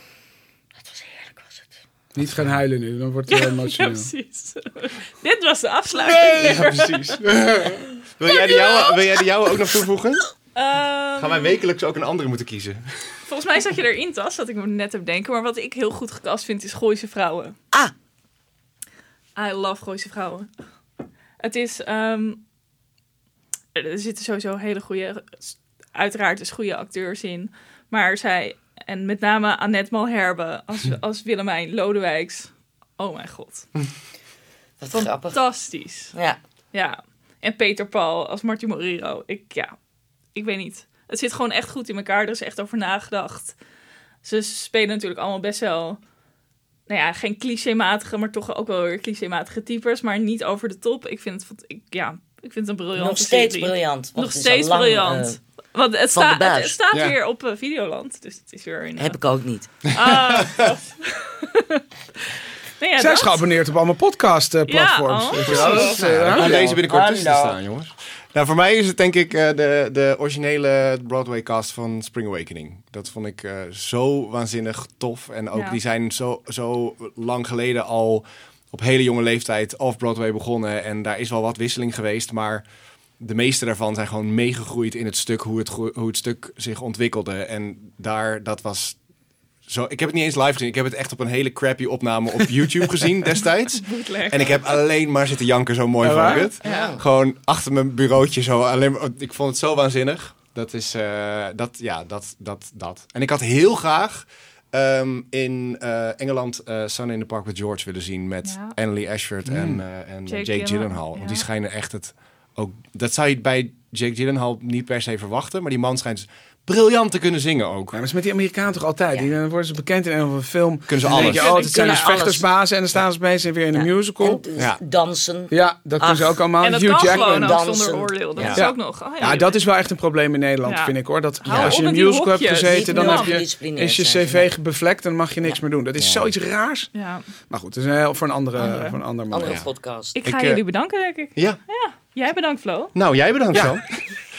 dat was heerlijk was het. Niet gaan huilen nu, dan wordt het heel Ja, emotioneel. precies. Dit was de afsluiting. Ja, precies. Wil jij, de jouwe, wil jij de jouwe ook nog toevoegen? Ehm, Gaan wij wekelijks ook een andere moeten kiezen? volgens mij zat je erin, Tas, dat ik me net heb denken. Maar wat ik heel goed gecast vind, is Gooise Vrouwen. Ah, I love Gooise Vrouwen. Het is... ehm, er zitten sowieso hele goede... Uiteraard dus goede acteurs in. Maar zij... En met name Annette Malherbe als, als Willemijn Lodewijks. Oh mijn god. wat grappig. Fantastisch. Ja. Ja. En Peter Paul als Marty Moriro. Ik, ja, ik weet niet. Het zit gewoon echt goed in elkaar. Er is echt over nagedacht. Ze spelen natuurlijk allemaal best wel nou ja, geen clichématige, maar toch ook wel weer clichématige types. Maar niet over de top. Ik vind het, ik, ja, ik vind het een briljante Nog steeds serie. briljant. Nog steeds lang, briljant. eh, Want het, sta, het staat Ja. weer op eh, Videoland. Dus het is weer een... heb ik ook niet. Ah, nee, ja, Zij is geabonneerd op allemaal podcast-platforms. Ja, oh. eh, Ja, hallo. deze binnenkort tussen te staan, jongens. Nou, voor mij is het denk ik eh, de, de originele Broadway cast van Spring Awakening. Dat vond ik eh, zo waanzinnig tof. En ook Ja. die zijn zo, zo lang geleden al op hele jonge leeftijd off-Broadway begonnen. En daar is wel wat wisseling geweest, maar de meeste daarvan zijn gewoon meegegroeid in het stuk, hoe het, hoe het stuk zich ontwikkelde. En daar, dat was zo... Ik heb het niet eens live gezien. Ik heb het echt op een hele crappy opname op YouTube gezien destijds. En ik heb alleen maar zitten janken, zo mooi Ja, vond waar? ik het. Ja. Gewoon achter mijn bureautje zo. Alleen, maar- ik vond het zo waanzinnig. Dat is, eh, dat, ja, dat, dat, dat. En ik had heel graag ehm, in eh, Engeland eh Sun in the Park with George willen zien met Ja. Annalie Ashford en, eh, en Jake Jake, Gyllenhaal. Want die schijnen echt het ook. Dat zou je bij Jake Gyllenhaal niet per se verwachten, maar die man schijnt dus briljant te kunnen zingen ook. Ja, maar dat is met die Amerikanen toch altijd. Ja. Die, dan worden ze bekend in een of andere film. Kunnen ze alles. je, oh, het zijn Kunnen dus vechtersbazen en dan staan ze bezig weer in een Ja. musical. En dus Ja. dansen. Ja, dat kunnen ze ook allemaal. En dat Hugh kan Jackman. dansen. zonder oordeel. Dat Ja. is Ja. ook nog. Oh, Ja, dat is wel echt een probleem in Nederland, Ja. vind ik hoor. Dat als je in een musical hebt gezeten, dan heb je, is je zijn, cv bevlekt en dan mag je niks meer doen. Dat is Ja. zoiets raars. Ja. Maar goed, dat is een heel, voor een andere, Andere. voor een ander moment. Andere podcast. Ik ga eh, jullie bedanken, denk ik. Ja, Jij bedankt, Flo. nou jij bedankt Ja.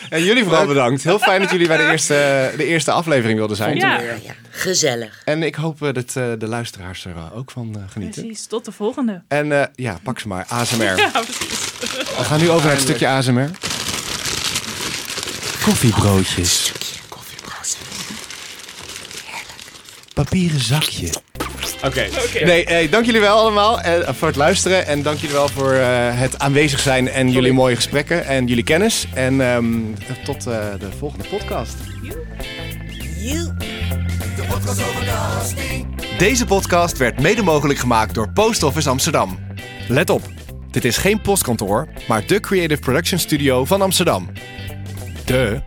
En jullie vooral bedankt. Heel fijn dat jullie bij de eerste, de eerste aflevering wilden zijn. Ja. Ja, ja. Gezellig. En ik hoop eh, dat eh, de luisteraars er eh, ook van eh, genieten. Precies, tot de volgende. En eh, ja, pak ze maar. ASMR. Ja, precies. We gaan nu over naar het stukje ASMR. Koffiebroodjes. Papieren zakje. Oké. Nee, hey, dank jullie wel allemaal eh, voor het luisteren. En dank jullie wel voor eh, het aanwezig zijn en jullie mooie gesprekken en jullie kennis. En ehm, tot eh, de volgende podcast. You. Deze podcast werd mede mogelijk gemaakt door Post Office Amsterdam. Let op, dit is geen postkantoor, maar de creative production studio van Amsterdam. De